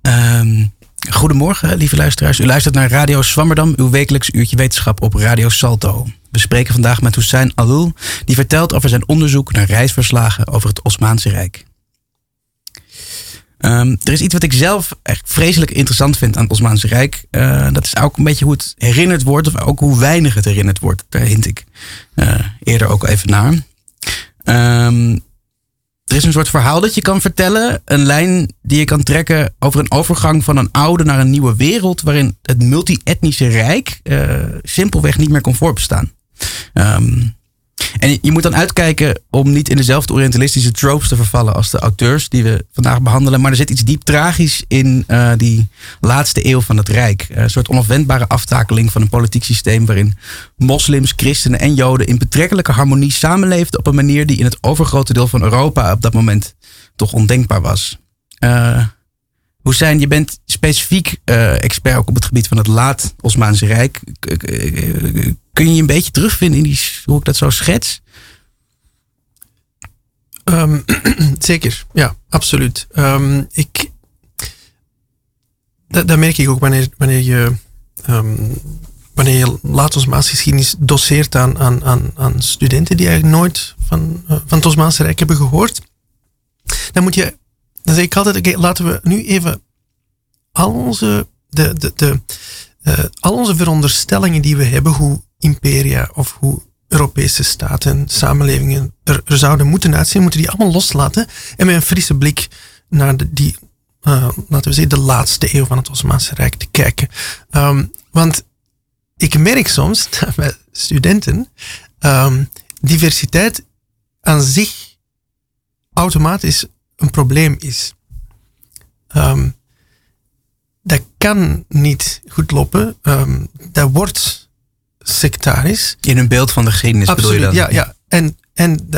Um, goedemorgen, lieve luisteraars. U luistert naar Radio Swammerdam, uw wekelijks uurtje wetenschap op Radio Salto. We spreken vandaag met Hussein Alul, die vertelt over zijn onderzoek naar reisverslagen over het Osmaanse Rijk. Um, er is iets wat ik zelf echt vreselijk interessant vind aan het Osmaanse Rijk. Uh, dat is ook een beetje hoe het herinnerd wordt, of ook hoe weinig het herinnerd wordt. Daar hint ik uh, eerder ook even naar. Um, er is een soort verhaal dat je kan vertellen. Een lijn die je kan trekken over een overgang van een oude naar een nieuwe wereld. waarin het multi-etnische rijk uh, simpelweg niet meer kon voorbestaan. Um, en je moet dan uitkijken om niet in dezelfde orientalistische tropes te vervallen als de auteurs die we vandaag behandelen. Maar er zit iets diep tragisch in uh, die laatste eeuw van het Rijk. Een soort onafwendbare aftakeling van een politiek systeem waarin moslims, christenen en joden in betrekkelijke harmonie samenleefden op een manier die in het overgrote deel van Europa op dat moment toch ondenkbaar was. Uh, Hussein, je bent specifiek uh, expert ook op het gebied van het laat Osmaanse Rijk. Kun je je een beetje terugvinden in die, hoe ik dat zo schets? Um, zeker, ja, absoluut. Um, ik, dat, dat, merk ik ook wanneer, wanneer je um, wanneer je laat Osmaanse geschiedenis doseert aan, aan, aan, aan studenten die eigenlijk nooit van, uh, van het Osmaanse Rijk hebben gehoord. Dan moet je, dan zeg ik altijd, oké, laten we nu even al onze, de, de, de, uh, al onze veronderstellingen die we hebben, hoe imperia of hoe Europese staten, samenlevingen er, zouden moeten uitzien, moeten die allemaal loslaten en met een frisse blik naar de, die, uh, laten we zeggen, de laatste eeuw van het Osmaanse Rijk te kijken. Um, want ik merk soms dat bij studenten um, diversiteit aan zich automatisch een probleem is. Um, dat kan niet goed lopen. dat wordt sectarisch. In een beeld van de geschiedenis Absoluut, bedoel je dan? Ja, ja. En, en,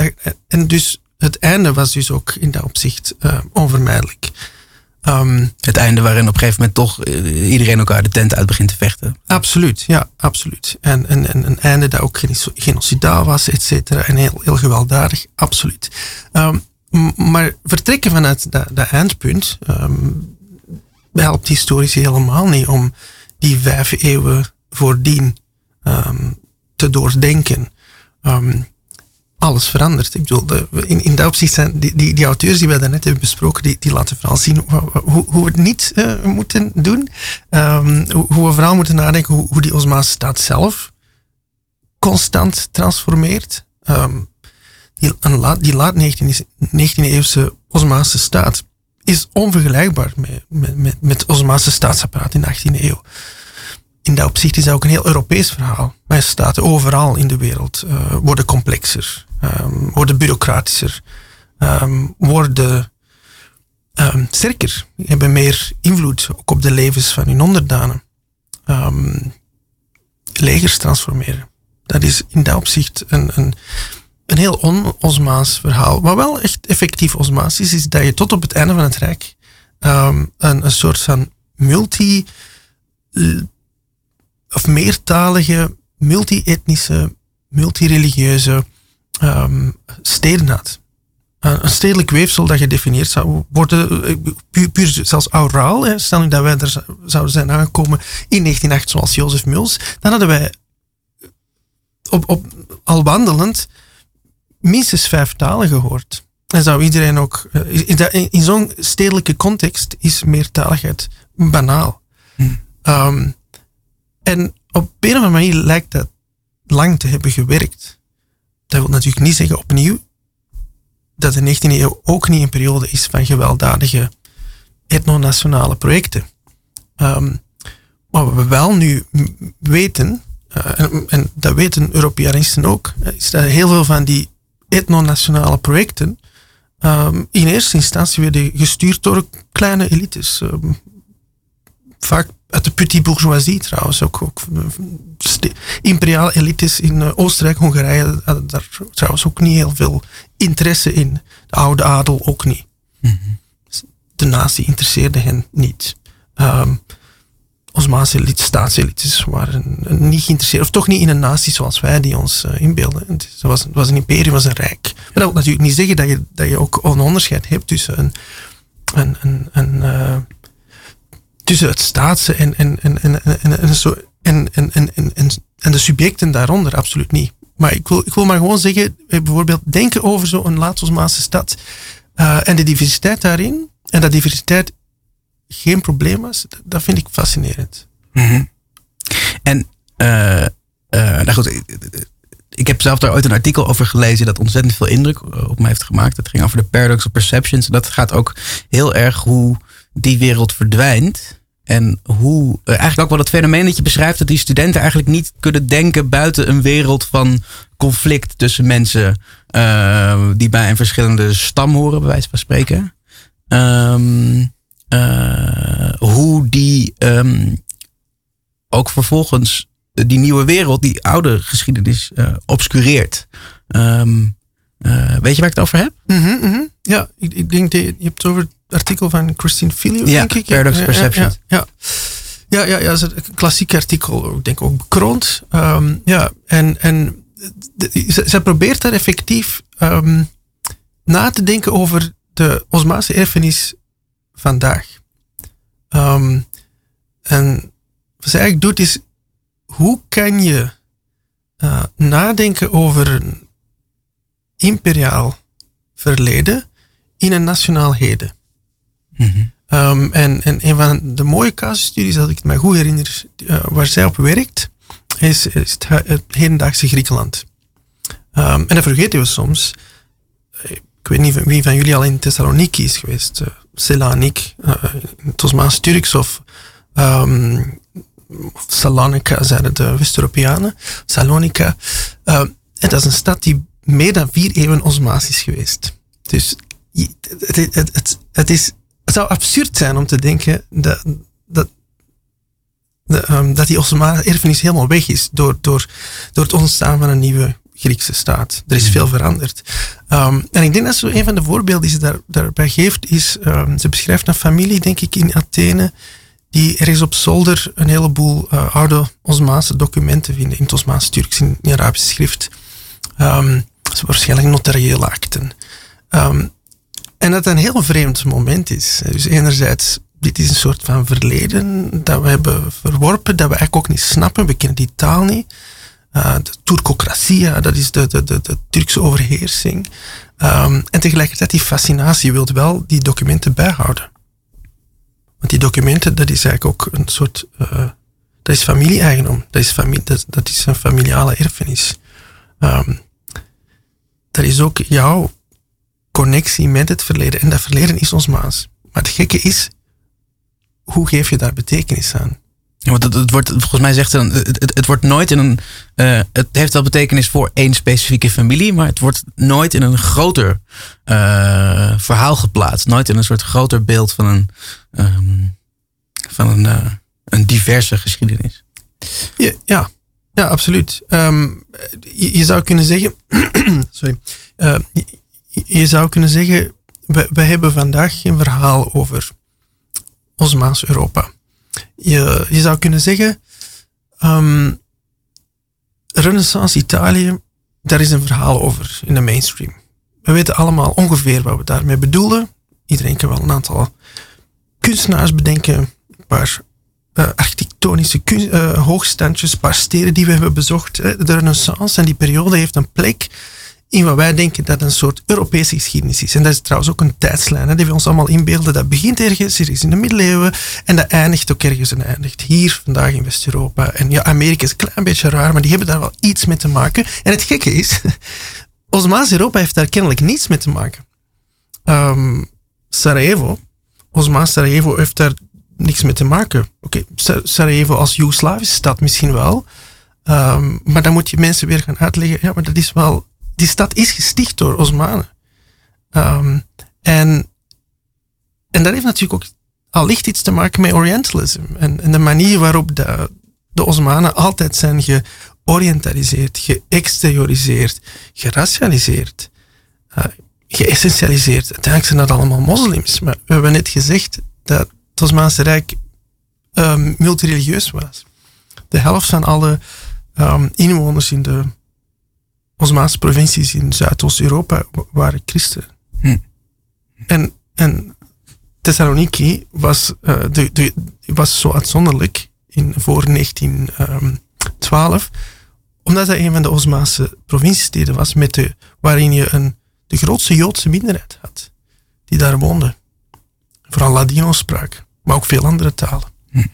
en dus het einde was dus ook in dat opzicht uh, onvermijdelijk. Um, het einde waarin op een gegeven moment toch uh, iedereen elkaar de tent uit begint te vechten. Absoluut, ja, absoluut. En, en, en een einde dat ook genocidaal was, et cetera. En heel, heel gewelddadig, absoluut. Um, maar vertrekken vanuit dat, dat eindpunt um, helpt historisch helemaal niet om die vijf eeuwen voordien um, te doordenken. Um, alles verandert. Ik bedoel, de, in, in dat opzicht zijn die, die, die, auteurs die wij daarnet hebben besproken, die, die laten vooral zien hoe, hoe we het niet uh, moeten doen. Hoe, hoe, we vooral moeten nadenken hoe, hoe die Osmaanse staat zelf constant transformeert. Die, la, die laat 19e, eeuwse Osmaanse staat is onvergelijkbaar met, met, met, met het Osmaanse staatsapparaat in de 18e eeuw in dat opzicht is dat ook een heel Europees verhaal. Wij staten overal in de wereld uh, worden complexer, um, worden bureaucratischer, um, worden um, sterker, hebben meer invloed ook op de levens van hun onderdanen. legers transformeren. Dat is in dat opzicht een, een, een heel on-Osmaans verhaal. Wat wel echt effectief Osmaans is, is dat je tot op het einde van het Rijk ehm, een, een soort van multi- of meertalige, multi-etnische, multireligieuze um, steden had. Een, stedelijk weefsel dat gedefinieerd zou worden, eh, puur, zelfs. Hè. Stel nu dat wij er zouden zijn aangekomen in 1908 zoals Jozef Muls, dan hadden wij op, op, al wandelend minstens vijf talen gehoord. En zou iedereen ook, eh, in, zo'n stedelijke context is meertaligheid banaal. Hm. Um, en op een of andere manier lijkt dat lang te hebben gewerkt. Dat wil natuurlijk niet zeggen opnieuw dat de 19e eeuw ook niet een periode is van gewelddadige etnonationale projecten. Um, maar wat we wel nu weten, uh, en, en, dat weten Europeanisten ook, is dat heel veel van die etnonationale projecten um, in eerste instantie werden gestuurd door kleine elites. Um, vaak uit de petit bourgeoisie trouwens. Ook, ook imperiale elites in uh, Oostenrijk, Hongarije hadden daar trouwens ook niet heel veel interesse in. De oude adel ook niet. Mm -hmm. De natie interesseerde hen niet. Um, Osmaanse elites, staatselites waren niet geïnteresseerd, of toch niet in een natie zoals wij die ons uh, inbeelden. Het was, was een imperium, was een rijk. Maar dat wil natuurlijk niet zeggen dat je, dat je ook een onderscheid hebt tussen een, een, een, uh, tussen het staatse en, en, en, en, en, en, en, de subjecten daaronder, absoluut niet. Maar ik wil, ik wil maar gewoon zeggen, bijvoorbeeld denken over zo'n Laat-Osmaanse stad en de diversiteit daarin. En dat diversiteit geen probleem was, dat vind ik fascinerend. -hmm. En, uh, uh, nou goed, ik heb zelf daar ooit een artikel over gelezen dat ontzettend veel indruk op me heeft gemaakt. Dat ging over de paradox of perceptions. Dat gaat ook heel erg hoe die wereld verdwijnt. En hoe, eigenlijk ook wel het fenomeen dat je beschrijft, dat die studenten eigenlijk niet kunnen denken buiten een wereld van conflict tussen mensen die bij een verschillende stam horen, bij wijze van spreken. Um, uh, hoe die um, ook vervolgens die nieuwe wereld, die oude geschiedenis, obscureert. Um, weet je waar ik het over heb? Mm -hmm, mm -hmm. Ja, ik, ik denk dat je hebt het over artikel van Christine Filio, ja, denk ik. Paradox ja, Perception. Ja, ja, ja, ja, is een klassiek artikel, ik denk ook bekroond. Um, ja, en, en zij probeert daar effectief um, na te denken over de Osmaanse erfenis vandaag. Um, en wat zij eigenlijk doet is, hoe kan je uh, nadenken over een imperiaal verleden in een nationaal heden? Mm um, en, en een van de mooie casusstudies, als ik het me goed herinner, uh, waar zij op werkt, is, is het, het, hedendaagse Griekenland. Um, en dat vergeten we soms. Ik weet niet wie van jullie al in Thessaloniki is geweest. Uh, Selanik, uh, het Osmaans-Turks of, um, of Salonika, zeiden de West-Europeanen. Salonika. Uh, en dat is een stad die meer dan vier eeuwen Osmaans is geweest. Dus het, het, het, het is het zou absurd zijn om te denken dat, dat, um, dat die Ottomaanse erfenis helemaal weg is door, door, door het ontstaan van een nieuwe Griekse staat. Er is hmm. veel veranderd. Um, en ik denk dat zo een van de voorbeelden die ze daar, daarbij geeft, is, um, ze beschrijft een familie, denk ik, in Athene, die ergens op zolder een heleboel uh, oude Osmaanse documenten vinden, in het Osmaans-Turks, in, in Arabische schrift. Um, waarschijnlijk notariële akten. Um, en dat een heel vreemd moment is. Dus enerzijds, dit is een soort van verleden dat we hebben verworpen, dat we eigenlijk ook niet snappen. We kennen die taal niet. Uh, de Turkocratie, dat is de, de, de, Turkse overheersing. Um, en tegelijkertijd die fascinatie wil wel die documenten bijhouden. Want die documenten, dat is eigenlijk ook een soort... Uh, dat is familie-eigendom. Dat is, familie, dat, dat is een familiale erfenis. Um, dat is ook jouw connectie met het verleden. En dat verleden is ons maas. Maar het gekke is, hoe geef je daar betekenis aan? Want het, het, wordt, volgens mij zegt ze dan, het, het, wordt nooit in een. Uh, het heeft wel betekenis voor één specifieke familie, maar het wordt nooit in een groter uh, verhaal geplaatst. Nooit in een soort groter beeld van een, um, van een, uh, een diverse geschiedenis. Ja, ja, ja absoluut. Um, je, je, zou kunnen zeggen. sorry je zou kunnen zeggen, we, we hebben vandaag geen verhaal over Osmaans Europa. Je, zou kunnen zeggen, ehm, Renaissance Italië, daar is een verhaal over in de mainstream. We weten allemaal ongeveer wat we daarmee bedoelen. Iedereen kan wel een aantal kunstenaars bedenken, een paar uh, architectonische uh, hoogstandjes, een paar steden die we hebben bezocht. De Renaissance en die periode heeft een plek in wat wij denken dat een soort Europese geschiedenis is. En dat is trouwens ook een tijdslijn hè, die we ons allemaal inbeelden. Dat begint ergens, is in de middeleeuwen en dat eindigt ook ergens en eindigt hier vandaag in West-Europa. En ja, Amerika is een klein beetje raar, maar die hebben daar wel iets mee te maken. En het gekke is, Osmaans Europa heeft daar kennelijk niets mee te maken. Um, Sarajevo, Osmaans Sarajevo heeft daar niks mee te maken. Oké, Sarajevo als Joegoslavische stad misschien wel. Um, maar dan moet je mensen weer gaan uitleggen, ja, maar dat is wel die stad is gesticht door Osmanen. Um, en, en dat heeft natuurlijk ook allicht iets te maken met Orientalism. En, en de manier waarop de, de Osmanen altijd zijn georientaliseerd, geëxterioriseerd, geracialiseerd, uh, geëssentialiseerd. Uiteindelijk zijn dat allemaal moslims. Maar we hebben net gezegd dat het Osmaanse Rijk um, multireligieus was. De helft van alle um, inwoners in de Osmaanse provincies in Zuidoost-Europa waren christen. Hm. En, en Thessaloniki was, uh, de, de, was zo uitzonderlijk in, voor 1912, omdat dat een van de Osmaanse provinciesteden was met de, waarin je een, de grootste Joodse minderheid had, die daar woonde. Vooral Ladino sprak, maar ook veel andere talen. Hm.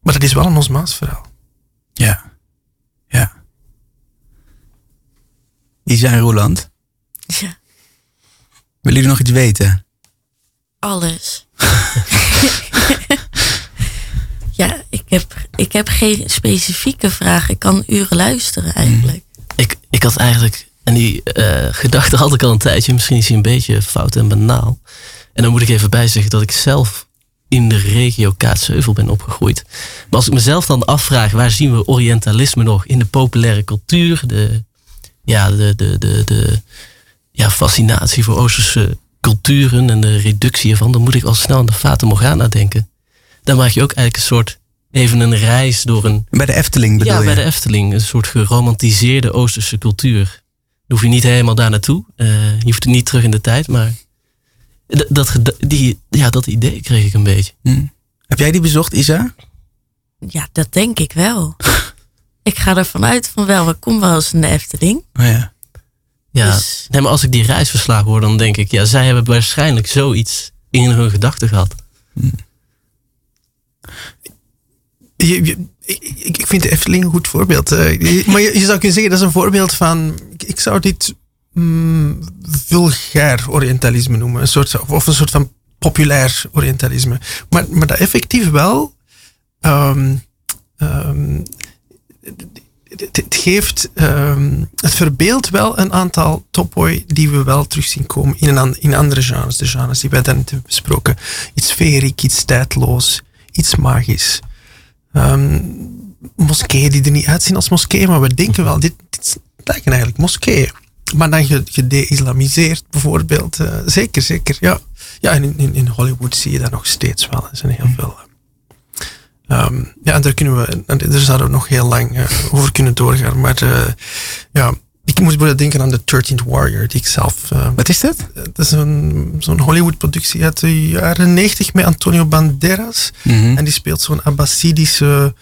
Maar dat is wel een Osmaans verhaal. Ja, ja. Isa en Roland. Ja. Willen jullie nog iets weten? Alles. ja, ik heb, ik heb geen specifieke vraag. Ik kan uren luisteren eigenlijk. Ik, ik had eigenlijk, en die uh, gedachte had ik al een tijdje, misschien is hij een beetje fout en banaal. En dan moet ik even bijzeggen dat ik zelf in de regio Kaatsheuvel ben opgegroeid. Maar als ik mezelf dan afvraag, waar zien we Orientalisme nog in de populaire cultuur, de ja, de, de, de, de ja, fascinatie voor Oosterse culturen en de reductie ervan, dan moet ik al snel aan de Fata Morgana denken. Dan maak je ook eigenlijk een soort, even een reis door een... Bij de Efteling bedoel ja, je? bij de Efteling. Een soort geromantiseerde Oosterse cultuur. Dan hoef je niet helemaal daar naartoe. Uh, je hoeft niet terug in de tijd, maar dat, die, ja, dat idee kreeg ik een beetje. Hm. Heb jij die bezocht, Isa? Ja, dat denk ik wel. Ik ga ervan uit van wel, we komen wel eens in de Efteling. Oh ja. Ja, dus... nee, maar als ik die reisverslagen hoor, dan denk ik, ja, zij hebben waarschijnlijk zoiets in hun gedachten gehad. Hm. Je, ik, ik, vind de Efteling een goed voorbeeld. Uh, maar je, je, zou kunnen zeggen, dat is een voorbeeld van, ik, ik zou dit mm, vulgair orientalisme noemen. Een soort, of een soort van populair orientalisme. Maar, maar dat effectief wel um, um, het, geeft, um, het verbeeldt wel een aantal topboy die we wel terug zien komen in, een, in andere genres. De genres die wij net hebben besproken. Iets sferiek, iets tijdloos, iets magisch. Um, moskeeën die er niet uitzien als moskeeën, maar we denken wel, dit, dit lijken eigenlijk moskeeën. Maar dan gede-islamiseerd bijvoorbeeld. Uh, zeker, zeker. Ja, ja en in, in, Hollywood zie je dat nog steeds wel. Er zijn heel veel Um, ja, daar, kunnen we, daar zouden we nog heel lang uh, over kunnen doorgaan. Maar uh, ja, ik moest bijvoorbeeld denken aan The 13th Warrior, die ik zelf... Uh, Wat is dat? Dat is een, zo'n Hollywood-productie uit de jaren 90 met Antonio Banderas. -hmm. En die speelt zo'n Abbasidische...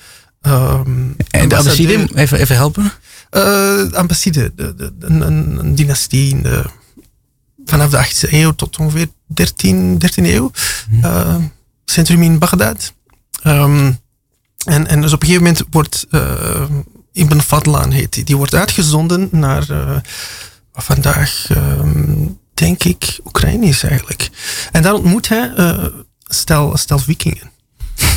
Um, en de Abbaside, even, even helpen? Abbaside, de, de, een, een, een, dynastie de, vanaf de 18e eeuw tot ongeveer 13, 13e eeuw. -hmm. centrum in Bagdad. Um, en, en dus op een gegeven moment wordt uh, Ibn Fadlan heet die, die wordt uitgezonden naar uh, vandaag, um, denk ik, Oekraïne is eigenlijk. En daar ontmoet hij uh, stel, stel vikingen.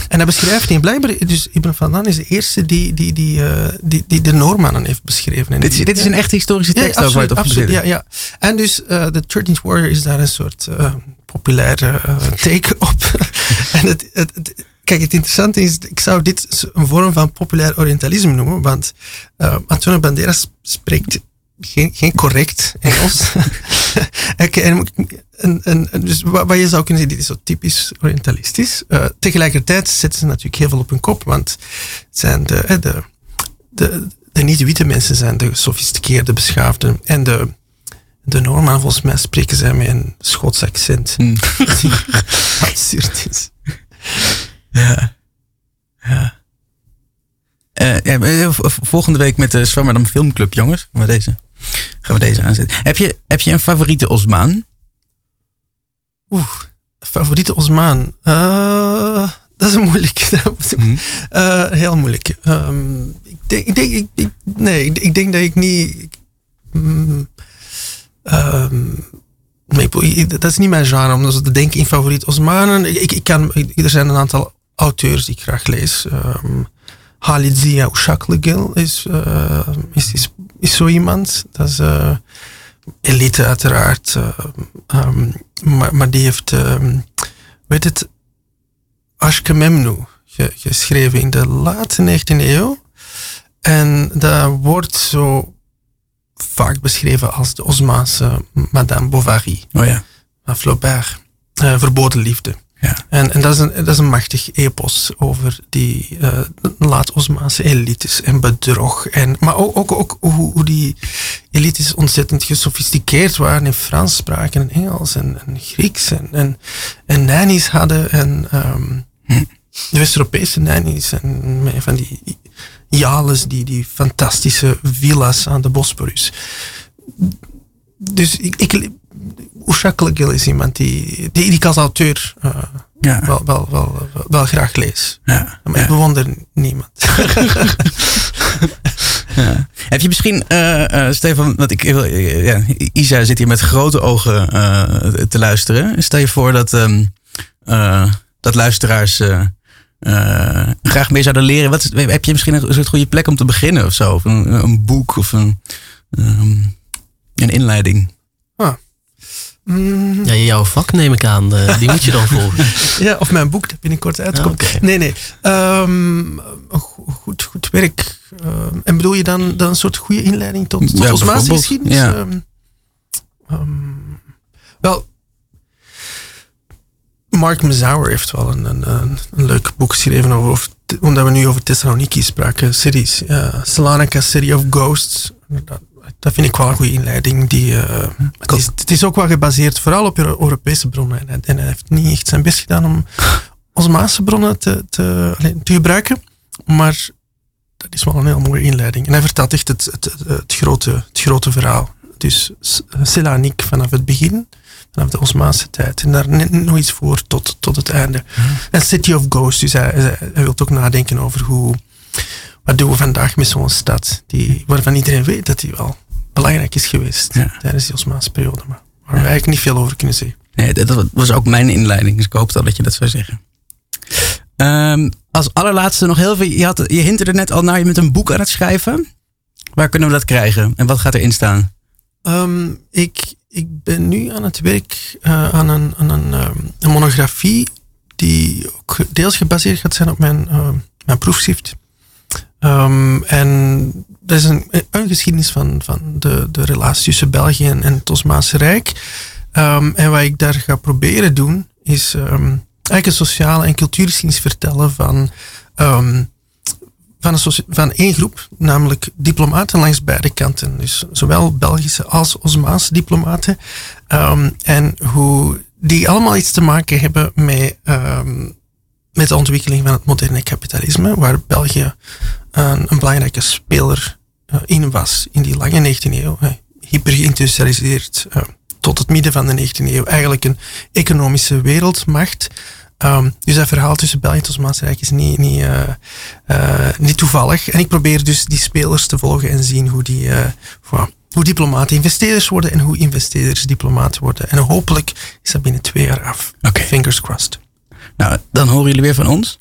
En hij beschrijft die, blijkbaar, dus Ibn Fadlan is de eerste die, die, die, uh, die, die de Noormannen heeft beschreven. En dit, die, dit is een echte historische tekst. Ja, absoluut, absoluut ja, ja. En dus uh, de 13th Warrior is daar een soort uh, populaire take op. en het, het, het Kijk, het interessante is, ik zou dit een vorm van populair Orientalisme noemen, want uh, Antonio Banderas spreekt geen, geen correct Engels. en en, en, en dus wat, wat je zou kunnen zeggen, dit is zo typisch Orientalistisch. Uh, tegelijkertijd zetten ze natuurlijk heel veel op hun kop, want het zijn de, de, de, de niet-witte mensen zijn de gesofisticeerde, beschaafde. En de, de Norman, volgens mij, spreken zij met een Schots accent. Mm. Absurd is. Ja. Ja. Eh, ja, eh, volgende week met de Zwammerdam Filmclub, jongens. Gaan we deze, gaan we deze aanzetten. Heb je, heb je een favoriete Osmaan? Oeh, favoriete Osmaan. Eh, dat is een moeilijk. Eh, heel moeilijk. Ehm, ik, denk, ik, denk, ik, ik- nee, ik, denk dat ik niet. mm, ehm, nee, dat is niet mijn genre om te denken in favoriet Osmanen. Ik, ik, kan, er zijn een aantal auteurs die ik graag lees. Ehm Khalid Zia Ushaklegil is, eh, is, is, is zo iemand. Dat is eh, elite uiteraard. eh, ehm, maar, maar die heeft, ehm, weet het, Ashkememnu ge- geschreven in de late 19e eeuw. En dat wordt zo vaak beschreven als de Osmaanse Madame Bovary Oh ja. Flaubert. verboden liefde. Ja. En, en dat, is een, dat is een machtig epos over die eh laat-Osmaanse elites en bedrog. En, maar ook, ook, ook hoe, hoe die elites ontzettend gesofisticeerd waren in Frans spraken en Engels en, en Grieks en, en, en nannies hadden en ehm, de West-Europese nannies en van die jales, die, die fantastische villa's aan de Bosporus. Dus ik, ik Oeshaklegil is iemand die, die, die ik als auteur eh, Ja. wel, wel, wel, wel, graag lees. ja. Maar ik bewonder niemand. Ja. Heb je misschien, eh, eh, Stefan, want ik, ja, Isa zit hier met grote ogen te luisteren. Stel je voor dat, ehm, eh, dat luisteraars graag meer zouden leren. Wat heb je misschien een soort goede plek om te beginnen of zo? Of een, een boek of een, ehm, een inleiding? Mm, Ja, jouw vak neem ik aan. eh, die moet je dan volgen. ja, of mijn boek dat binnenkort uitkomt. Ah. Nee, nee. Ehm, goed, goed werk. Ehm, en bedoel je dan, dan een soort goede inleiding tot, tot Ja, Osmaanse bijvoorbeeld. geschiedenis? Ja. Ehm, ehm, wel, Mark Mazauer heeft wel een, een, een, een leuk boek geschreven over, over omdat we nu over Thessaloniki spraken, series. Uh, Salonika City of Ghosts. Dat vind ik wel een goede inleiding. Die, eh, het, is, het is ook wel gebaseerd vooral op Euro- Europese bronnen. En, hij- en hij heeft niet echt zijn best gedaan om Osmaanse bronnen te, te, te gebruiken. Maar dat is wel een heel mooie inleiding. En hij vertelt echt het, het, het, grote, het grote verhaal. Dus Selanik vanaf het begin, vanaf de Osmaanse tijd. En daar net nog iets voor tot, tot het einde. En City of Ghosts, dus hij, hij, hij wil ook nadenken over hoe... Wat doen we vandaag met zo'n stad, die, waarvan iedereen weet dat die wel belangrijk is geweest Ja. tijdens die Osmaanse periode. Maar waar we eigenlijk niet veel over kunnen zeggen. Nee, dat was ook mijn inleiding, dus ik hoopte al dat je dat zou zeggen. Ehm, als allerlaatste nog heel veel. Je, had, je hint er net al naar je met een boek aan het schrijven. Waar kunnen we dat krijgen en wat gaat erin staan? Ehm, ik, ik ben nu aan het werk eh, aan, een, aan een, ehm, een monografie die ook deels gebaseerd gaat zijn op mijn, mijn proefschrift. En dat is een, een geschiedenis van, van de, de relatie tussen België en, het Osmaanse Rijk. Ehm, en wat ik daar ga proberen doen, is ehm, eigenlijk een sociale en cultuurgeschiedenis vertellen van, ehm, van, een van één groep, namelijk diplomaten langs beide kanten. Dus zowel Belgische als Osmaanse diplomaten. En hoe die allemaal iets te maken hebben met, met de ontwikkeling van het moderne kapitalisme, waar België een, een belangrijke speler eh, in was in die lange 19e eeuw. eh, hyper geïndustrialiseerd eh, tot het midden van de 19e eeuw. Eigenlijk een economische wereldmacht. Ehm, dus dat verhaal tussen België en het Osmaanse Rijk is niet, niet, eh, eh, niet toevallig. En ik probeer dus die spelers te volgen en zien hoe die, eh, hoe diplomaten investeerders worden en hoe investeerders diplomaten worden. En hopelijk is dat binnen twee jaar af. Fingers crossed. Nou, dan horen jullie weer van ons.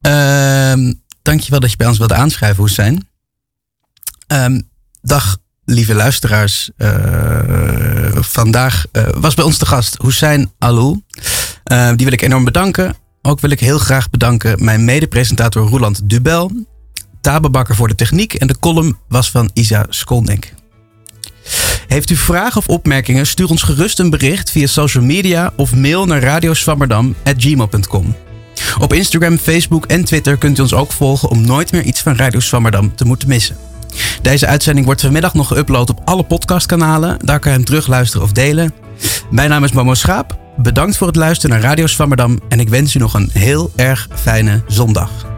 Ehm dankjewel dat je bij ons wilde aanschrijven, Hoestijn. Ehm dag, lieve luisteraars. Eh, vandaag eh, was bij ons de gast Hussein Alou. Eh, die wil ik enorm bedanken. Ook wil ik heel graag bedanken mijn mede-presentator Roland Dubel. Tabebakker voor de techniek en de column was van Isa Skolnik. Heeft u vragen of opmerkingen? Stuur ons gerust een bericht via social media of mail naar radioswammerdam.gmail.com. Op Instagram, Facebook en Twitter kunt u ons ook volgen om nooit meer iets van Radio Swammerdam te moeten missen. Deze uitzending wordt vanmiddag nog geüpload op alle podcastkanalen. Daar kan je hem terugluisteren of delen. Mijn naam is Momo Schaap. Bedankt voor het luisteren naar Radio Swammerdam en ik wens u nog een heel erg fijne zondag.